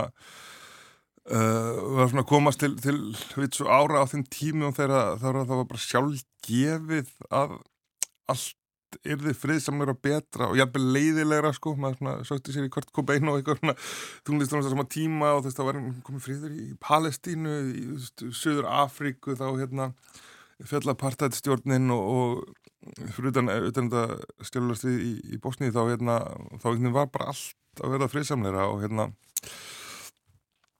Uh, að komast til, til veit, ára á þeim tímum þegar það var bara sjálf gefið að allt yrði friðsamlega betra og jæfnvel leiðilegra sko, maður sökti sér í hvert kobein og eitthvað svona tónlistunum þessar tíma og þess að var komið friður í Palestínu, í Suður Afríku þá hérna fjallapartættstjórnin og, og fyrir utan, utan þetta stjálfast í, í Bosníu þá hérna þá var bara allt að verða friðsamlegra og hérna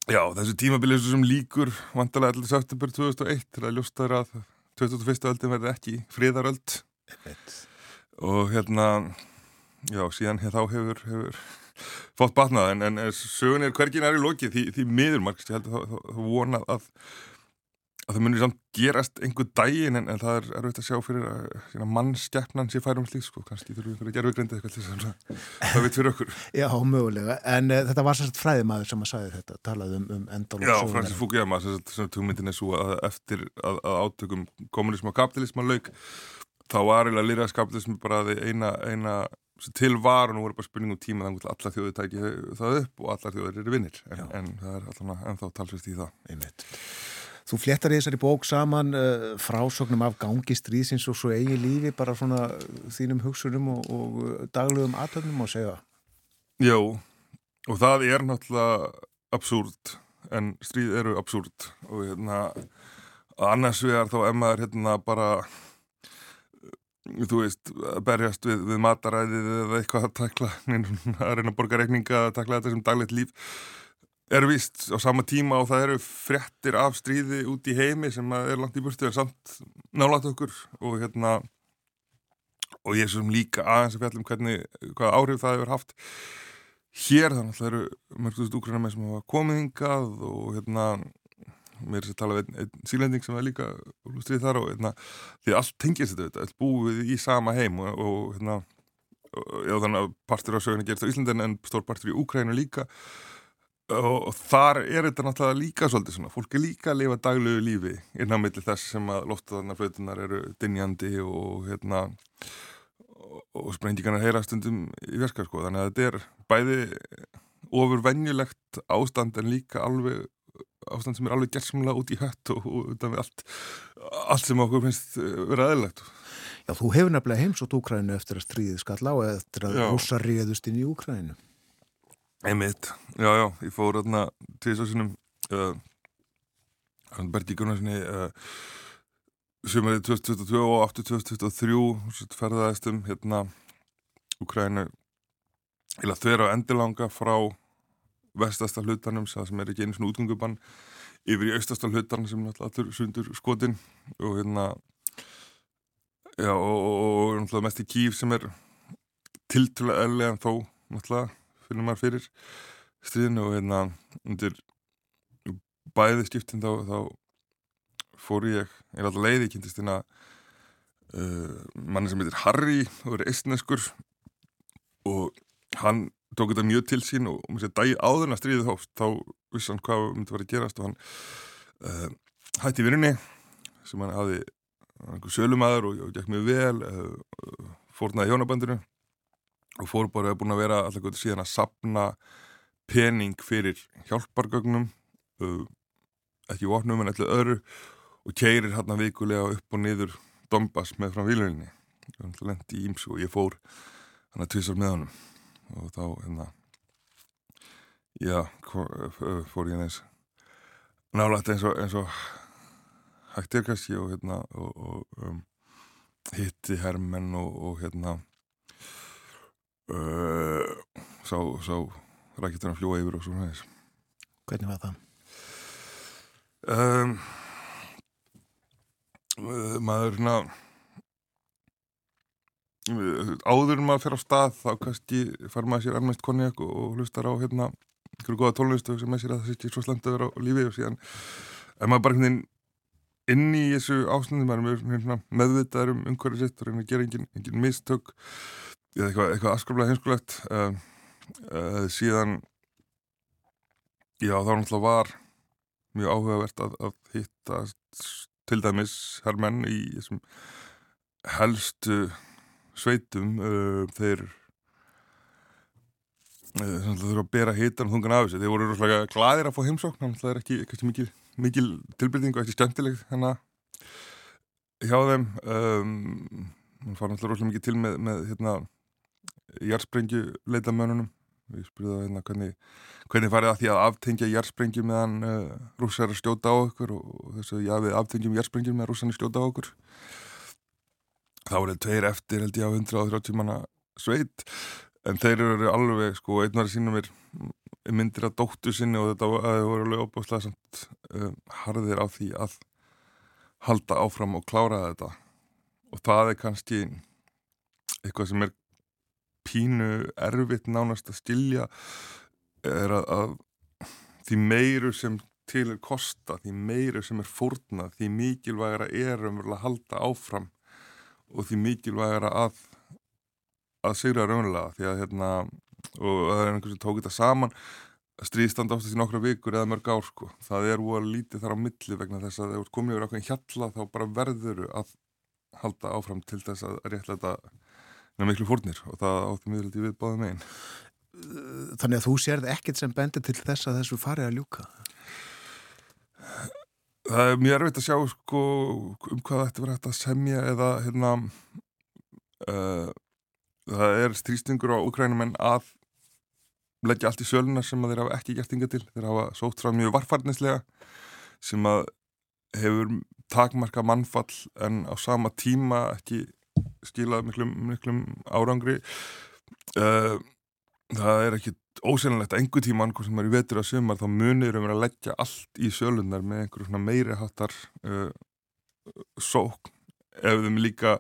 Já, þessu tímabilið sem líkur vantalega allir september 2001 til að ljósta þér að 2001. öldin verði ekki fríðaröld og hérna já, síðan hér þá hefur, hefur fótt batnað en, en sögun er hvergin er í loki því, því miður margst, ég held að það vona að að það munir samt gerast einhver daginn en, en það er erfitt að sjá fyrir að mannskeppnan sé færum slík sko, kannski þurfum við að gera viðgrindið eitthvað til þess að það veit fyrir okkur. Já, mögulega, en uh, þetta var sérst fræðimæður sem að sagði þetta, talaði um, um endal Já, Francis Fukuyama, sem tugmyndin er svo að eftir að, að átökum kommunism og kapitalism að lauk þá var eiginlega lýraðskapitalism bara eina, eina til var og nú er bara spurning um tíma þannig að allar þjóður tæki það upp og allar þjóður eru vinnir en, en það er alltaf ennþá talsvist í það. Einmitt. Þú fléttar í þessari bók saman uh, frásögnum af gangi stríðsins og svo eigi lífi bara svona þínum hugsunum og, og daglugum aðtöfnum og segja. Já, og það er náttúrulega absúrt en stríð eru absúrt og hérna annars vegar þá emmaður hérna bara þú veist, berjast við, við mataræðið eða eitthvað að takla að reyna að borga reikninga að takla þetta sem daglegt líf er vist á sama tíma og það eru frettir af stríði út í heimi sem er langt í burtu en samt nálat okkur og hérna og ég er svo líka aðeins að fjalla um hvernig hvaða áhrif það hefur haft hér þannig að það eru mörgstuðst úkruna með sem hafa komið hingað og hérna mér er að tala við einn, einn sílending sem er líka stríð þar og hérna, því allt tengist þetta, allt búið í sama heim og, og hérna já þannig að partur á söguna gerist á Íslandin en stór partur í Úkrænu líka og, og þar er þetta náttúrulega líka svolítið svona, fólk er líka að lifa daglegu lífi innan millir þess sem að loftaðarna flötunar eru dinjandi og hérna og sprengingarna heyra stundum í verska sko, þannig að þetta er bæði ofur venjulegt ástand en líka alveg ástand sem er alveg gerðsamlega út í hött og, og utan við allt, allt sem okkur finnst eh, vera aðeinlegt. Já, þú hefur nefnilega heimsótt Úkrænu eftir að stríðið skall á eftir að rúsa ríðust inn í Úkrænu. Einmitt, já, já, ég fór þarna sinum uh, Berti Gunnarssoni uh, er 2022 og aftur 2023 ferðaðist um hérna Úkrænu eða þverja endilanga frá vestasta hlutanum sem er ekki einu svona útgöngubann yfir í austasta hlutan sem allur sundur skotin og hérna já og, og, og mest í kýf sem er tiltvöla eðlega en þó náttúrulega finnum maður fyrir stríðinu og hérna undir bæði skiptin þá, þá fór ég, ég er alltaf leiði kynntist hérna uh, manni sem heitir Harry og er eistneskur og hann tók þetta mjög til sín og um þessi dagi áðurna stríðið hóft þá vissi hann hvað myndi vera að gerast og hann uh, hætti vinnunni sem hann hafi einhver sölumæður og gekk mjög vel uh, fórnaði hjónabandinu og fór bara að búin að vera alltaf gott síðan að sapna pening fyrir hjálpargögnum uh, ekki vopnum en allir öðru og keirir hann að vikulega upp og niður Dombas með frá výluninni og lendi í ímsu og ég fór hann að tvísar með honum. Og þá hérna já, fór ég neins nálægt eins og, eins og hægt er kannski og hérna og, og um, hitti hermenn og, og hérna uh, sá, sá að fljóa yfir og svona þess Hvernig var það? Um, maður hérna áður en maður fer á stað þá kannski far maður sér almennt konjak og hlustar á hérna einhverju goða tólunistu sem maður sér að það ekki svo slemt að vera á lífi og síðan er maður bara veginn inn í þessu ásnöndum maður er meðvitaður um umhverju sitt og reyna að gera engin, engin mistök eða eitthvað, eitthvað askraflega heimskulegt uh, uh, síðan já þá náttúrulega var mjög áhugavert að, að hitta til dæmis herrmenn í þessum helstu sveitum uh, þeir uh, þurfa að bera hitan þungan af þessu, þeir voru rosalega gladir að fá heimsókn, það er ekki, ekki mikil, mikil tilbyrðing og ekki skemmtileg hérna hjá þeim um, hún far náttúrulega rosalega mikið til með, með hérna jærsprengju leitamönunum við spurðum það hérna hvernig hvernig farið að því að aftengja jærsprengju meðan uh, rússar er stjóta á okkur og þess að já við aftengjum jærsprengju meðan rússar er stjóta á okkur. Þá er það tveir eftir held ég á 130 manna sveit. En þeir eru alveg sko einnari sínum er myndir að dóttu sinni og þetta voru alveg óbúslega samt um, harðir á því að halda áfram og klára þetta. Og það er kannski eitthvað sem er pínu erfitt nánast að skilja er að, að því meiru sem til er kosta, því meiru sem er fórna, því mikilvægara er um að halda áfram og því mikilvægara að að sigra raunlega því að hérna og það er einhvers sem tók þetta saman stríðstanda ástast í nokkra vikur eða mörg ár sko. það er úr lítið þar á milli vegna þess að ef þú komið yfir okkur hjalla þá bara verður að halda áfram til þess að réttlega með miklu fórnir og það átti miðurlega við báðum einn Þannig að þú sérð ekkert sem bendir til þess að þessu farið að ljúka? Það er mjög erfitt að sjá sko, um hvað þetta verður hægt að semja eða hérna uh, það er strístingur á Ukrænumenn að leggja allt í söluna sem þeir hafa ekki gert yngar til. Þeir hafa sótt frá mjög varfarnislega sem að hefur takmarka mannfall en á sama tíma ekki skilað miklum, miklum árangri. Uh, það er ekki ósynlegt að einhver tíma annað sem er í vetur að sumar þá munir um að leggja allt í sölunar með einhverjum meiri hattar uh, sók ef þeim líka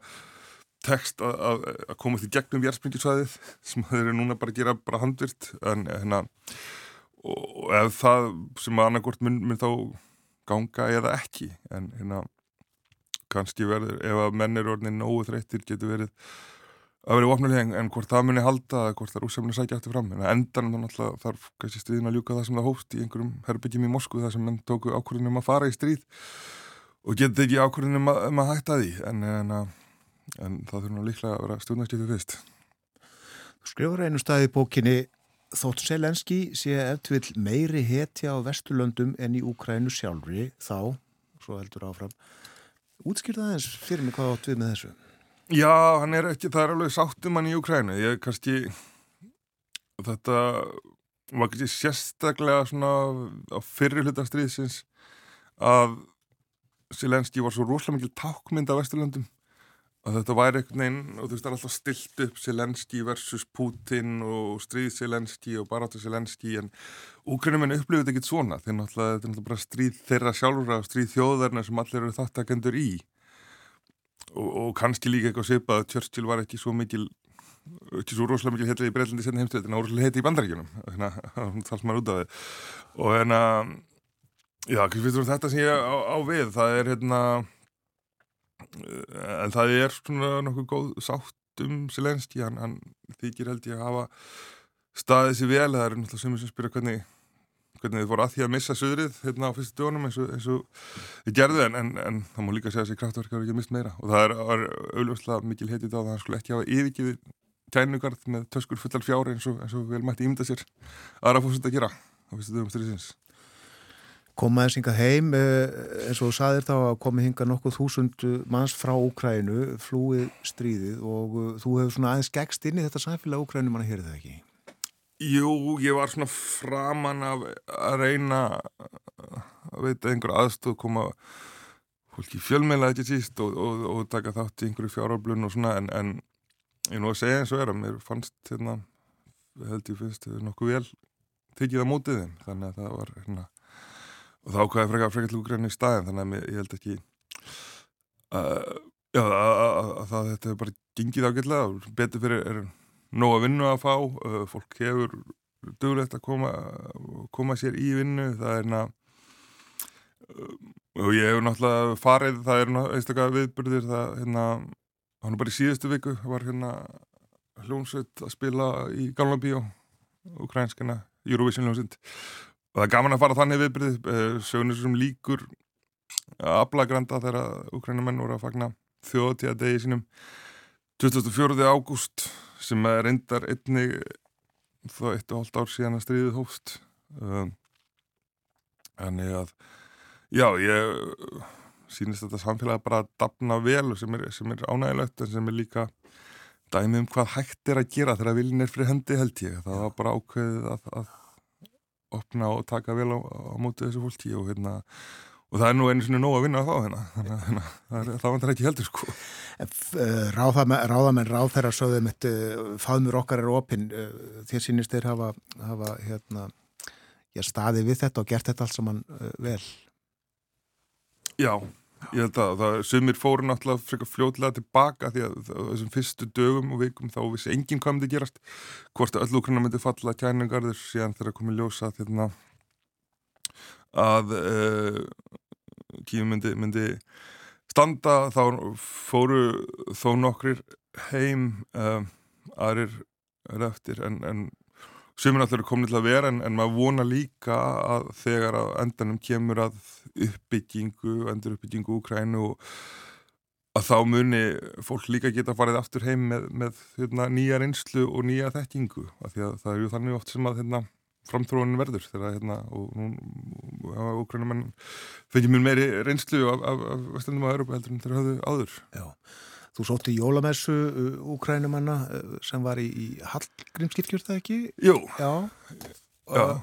tekst að, komast í gegnum jæðspringisvæðið sem þeir eru núna bara að gera bara handvirt en hérna og ef það sem að annarkort mun, mun þá ganga eða ekki en hérna kannski verður, ef að menn eru orðinni nógu þreyttir getur verið að verið vopnuleg en hvort það muni halda eða hvort það er úsefnilega sækja eftir fram en endan þá náttúrulega þarf kannski stríðin að ljúka það sem það hófst í einhverjum herbyggjum í Moskú þar sem menn tóku ákvörðunum að fara í stríð og getur ekki ákvörðunum að, um að hætta því en, en að en það þurfa líklega að vera stjórnarskipið fyrst. Skrifur einu stað í bókinni Þótt Selenski sé eftir meiri hetja á Vesturlöndum en í Úkrænu sjálfri þá, svo heldur áfram, útskýrða þess fyrir mig hvað átt við með þessu? Já, hann er ekki, það er alveg sáttum hann í Úkrænu. Ég kannski, þetta var kannski sérstaklega svona á fyrri hlutastriðsins að Selenski var svo rosalega mikil tákmynd af Vesturlöndum að þetta væri einhvern veginn og þú veist það er alltaf stilt upp Selenski versus Putin og stríð Selenski og barátu Selenski en úkrænum en upplifið ekkert svona. Þeir náttúrulega, þetta er náttúrulega bara stríð þeirra sjálfur og stríð þjóðarna sem allir eru þáttakendur í. Og, og kannski líka eitthvað svipað að Churchill var ekki svo mikil ekki svo rosalega mikil heitlega í Breitlandi setni heimstöð en rosalega heiti í bandaríkjunum. Þannig að það er maður út af þið og hérna já, þetta sem ég á, á við. Það er hérna en það er svona nokkuð góð sátt um Selenski, hann, hann þykir held ég að hafa staðið sér vel, það er náttúrulega sem sem spyrja hvernig hvernig þið fóru að því að missa söðrið hérna á fyrstu djónum eins og, eins og þið gerðu en, en, en það má líka segja að þessi kraftverk hafa ekki mist meira. Og það er, er auðvitað mikil heitið á það að hann skulle ekki hafa yfirgiðið kænugarð með töskur fullar fjári eins og, eins og vel mætti ímynda sér aðra fórsett að gera á fyrstu djónum styrðisins komaðins hingað heim eins og þú saðir þá að komið hingað nokkuð þúsund manns frá Úkrænu flúið stríðið og þú hefur svona aðeins gegst inn í þetta samfélag Úkrænu manna hér það ekki? Jú, ég var svona framan af að reyna að veita einhver aðstóð koma fólki fjölmeila ekki síst og, og, og taka þátt í einhverju fjárarblun og svona en, en ég nú að segja eins og er að mér fannst hérna, held ég fyrst nokkuð vel tekið á mótið þeim þannig að það var hérna og þá hvað er frekar frekar til úgræni í staðin þannig að ég held ekki uh, já, að það þetta hefur bara gengið ágætlega betur fyrir er nóg að vinna að fá uh, fólk hefur duglegt að koma, koma sér í vinnu það er hérna uh, og ég hefur náttúrulega farið það er einstaklega viðbyrðir það hérna, hann er bara í síðustu viku var hérna hljómsveit að spila í Galvan Bíó ukrænskana Eurovision hljómsveit og það er gaman að fara þannig viðbyrðið eh, sögnir sem líkur aflagranda þegar ukrænumenn voru að fagna þjóðtíða degi sínum 24. ágúst sem er reyndar einni þá eitt og hálft ár síðan að stríðið hófst. Þannig um, að já, ég sínist þetta samfélag bara að dapna vel sem er, sem er ánægilegt en sem er líka dæmi um hvað hægt er að gera þegar viljin er fyrir hendi held ég. Það var bara ákveðið að, að opna og taka vel á, á mótið þessu fólki og hérna og það er nú einu svona nóg að vinna að fá hérna. Þannig að hérna, það vantar ekki heldur sko. Eh, Ráðamenn, ráðamenn ráð þeirra sögðum þetta eh, faðmur okkar er opinn. Eh, þér sínist þeir hafa, hafa hérna, já, staði við þetta og gert þetta allt saman vel? Já, ég held að það, sumir fóru náttúrulega frekar fljóðlega tilbaka því að þessum fyrstu dögum og vikum þá vissi enginn hvað myndi gerast hvort öll úkruna myndi falla kæningarður síðan þegar komið ljósa þérna að uh, kíum myndi, myndi standa þá fóru þó nokkrir heim uh, aðrir er eftir en, en Náttúrulega er komin til að vera en, en maður vona líka að þegar að endanum kemur að uppbyggingu, endur uppbyggingu Úkrænu og að þá muni fólk líka geta farið aftur heim með, með hérna, nýja reynslu og nýja þekkingu því að það er ju þannig oft sem að hérna, framtróðin verður þegar hérna, og Úkrænumenn fengið mér meiri reynslu af, af, af vestendum að Europa heldur en þeir hafðu áður. Já. Þú sótti jólamessu uh, úkrænumanna uh, sem var í, í Hallgrímskirkjur, það ekki? Jú. Já. Já. Uh,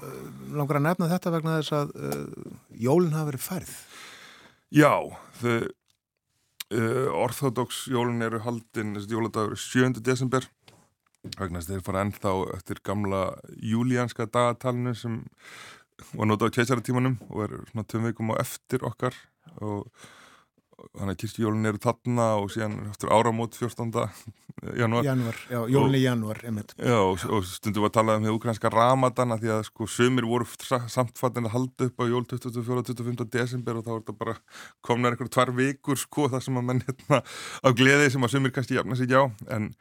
langar að nefna þetta vegna þess að uh, jólinn hafa verið færð. Já, uh, orthodox jólinn eru haldinn, þessi jóladagur 7. desember vegna þess að þeir fara ennþá eftir gamla júlíanska dagatalinu sem var notað á keisaраtímanum og er svona töm veikum á eftir okkar og þannig að kirkjólun eru þarna og síðan eftir áramót 14. januar Januar, já, jólun í januar. Já, og, og stundum að tala um því ukrainska ramadana því að sko sömur voru samtfattin að halda upp á jól 24. og 25. desember og þá er þetta bara komnar einhverju tvar vikur sko það sem að menn hérna á gleði sem að sömur kannski jafna sig já en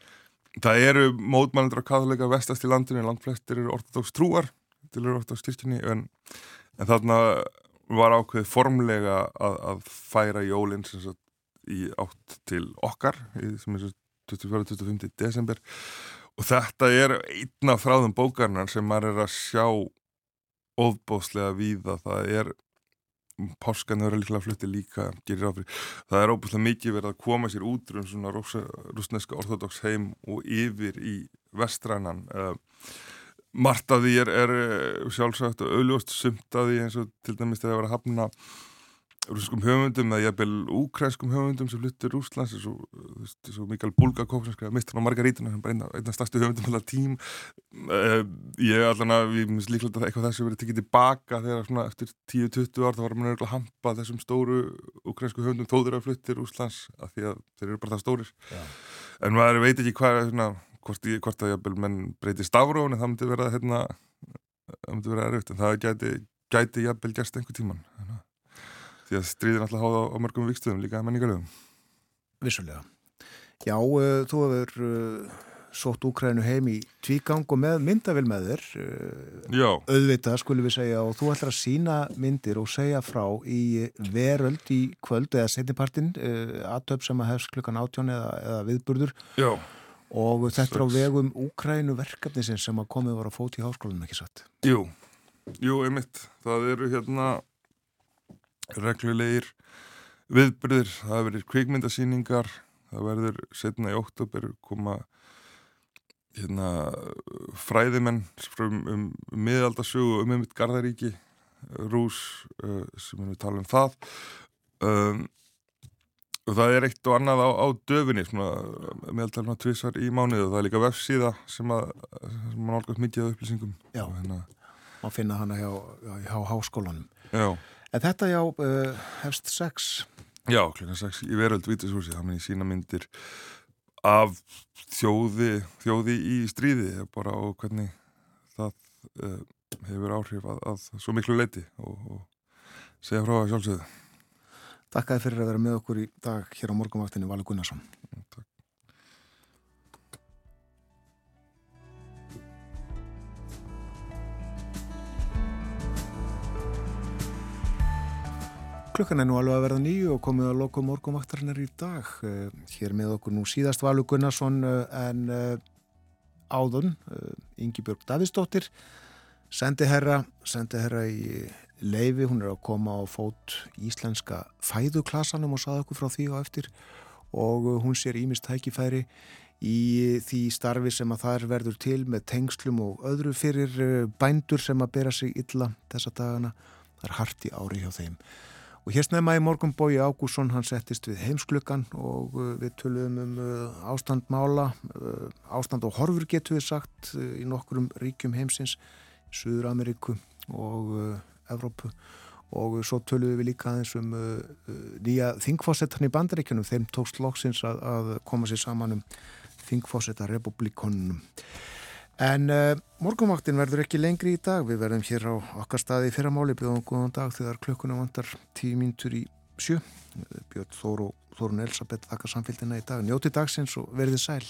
það eru mótmælendur á katholeika vestast í landinu landflestir eru orðatóks trúar til eru orðatóks kirkjunni en, en þarna var ákveð formlega að, að færa jólinn í átt til okkar í, sem er 24-25. desember og þetta er einna fráðum bókarnar sem maður er að sjá ofbóðslega víða það er páskan eru líklega flutti líka það er óbúslega mikið verið að koma sér út um svona rúsneska orthodox heim og yfir í vestrænan uh, margt af því er, er eh, sjálfsagt og auðljóst sumt af því eins og til dæmis þegar það var að hafna rúskum höfundum eða jæfnvel úkræskum höfundum sem fluttir Úslands eins og Mikael Bulgakov sem skrifaði Mistan og Margarítuna sem bara einna, einna stærstu höfundum allar tím uh, ég allan að við minnst líklega að eitthvað þessu verið tekið tilbaka þegar svona eftir 10-20 ár þá var mann að hampa þessum stóru úkræsku höfundum þóður að fluttir Úslands af því að þeir eru bara það stórir Já. en maður veit ekki hvað er svona hvort, ég, hvort að jæfnvel menn breyti stafrón en það myndi vera hérna, það myndi vera erfitt en það gæti, gæti jæfnvel gerst einhver tíman því að stríðir alltaf háða á mörgum vikstöðum líka menningarlegum Vissulega. Já, uh, þú hefur uh, sótt Úkrænu heim í tvígang og með myndavel með þér uh, auðvitað skulum við segja og þú ætlar að sína myndir og segja frá í veröld í kvöld eða setnipartin aðtöp sem að hefst klukkan átjón eða, eða viðburður. Já og þetta er á vegum Úkrænu verkefnisinn sem að komið var að fóti í háskólanum ekki satt? Jú, jú, einmitt. Það eru hérna reglulegir viðbyrðir það verður kvikmyndasýningar. Það verður setna í oktober koma hérna fræðimenn um, um miðaldasögu um einmitt Garðaríki Rús uh, sem við tala um það. Um það er eitt og annað á, á döfinni meðaltalma tvísar í mánuðu og það er líka vefsíða sem að sem mann álgast mikið af upplýsingum. Já, hérna... má finna hana hjá, hjá háskólanum. Já. En þetta já, uh, hefst sex. Já, klukkan sex í veröld Vítishúsi, það minn í sína myndir af þjóði þjóði í stríði bara á hvernig það uh, hefur áhrif að, að svo miklu leiti og, og segja frá það sjálfsögðu Takk fyrir að vera með okkur í dag hér á morgunvaktinni Valur Gunnarsson. Takk. Klukkan er nú alveg að verða nýju og komið að loka morgunvaktarinnar í dag. Eh, hér með okkur nú síðast Valur Gunnarsson eh, en eh, áðun Ingi Björg Davidsdóttir sendi herra, sendi herra í leifi, hún er að koma á fót íslenska fæðuklasanum og saða okkur frá því og eftir og hún sér ímist tækifæri í því starfi sem að það verður til með tengslum og öðru fyrir eh, bændur sem að bera sig illa þessa dagana. Það er harti ári hjá þeim. Og hér snemma í morgun bói Ágússon, hann settist við heimsklukkan og eh, við töluðum um ástandmála, ástand og horfur getur við sagt í nokkurum ríkjum heimsins, Suður Ameríku og Evrópu. Og svo töluðum við líka aðeins um uh, nýja þingfósettan í bandaríkjunum. Þeim tókst loksins að, að koma sér saman um þingfósetta republikonunum en uh, morgumvaktin verður ekki lengri í dag. Við verðum hér á okkar staði í fyrramáli bjóðum góðan dag þegar klukkuna vantar tíu mínutur í sjö. Björn Þóru Þórun Elisabeth þakka samfélgina í dag. Njóti dagsins og verðið sæl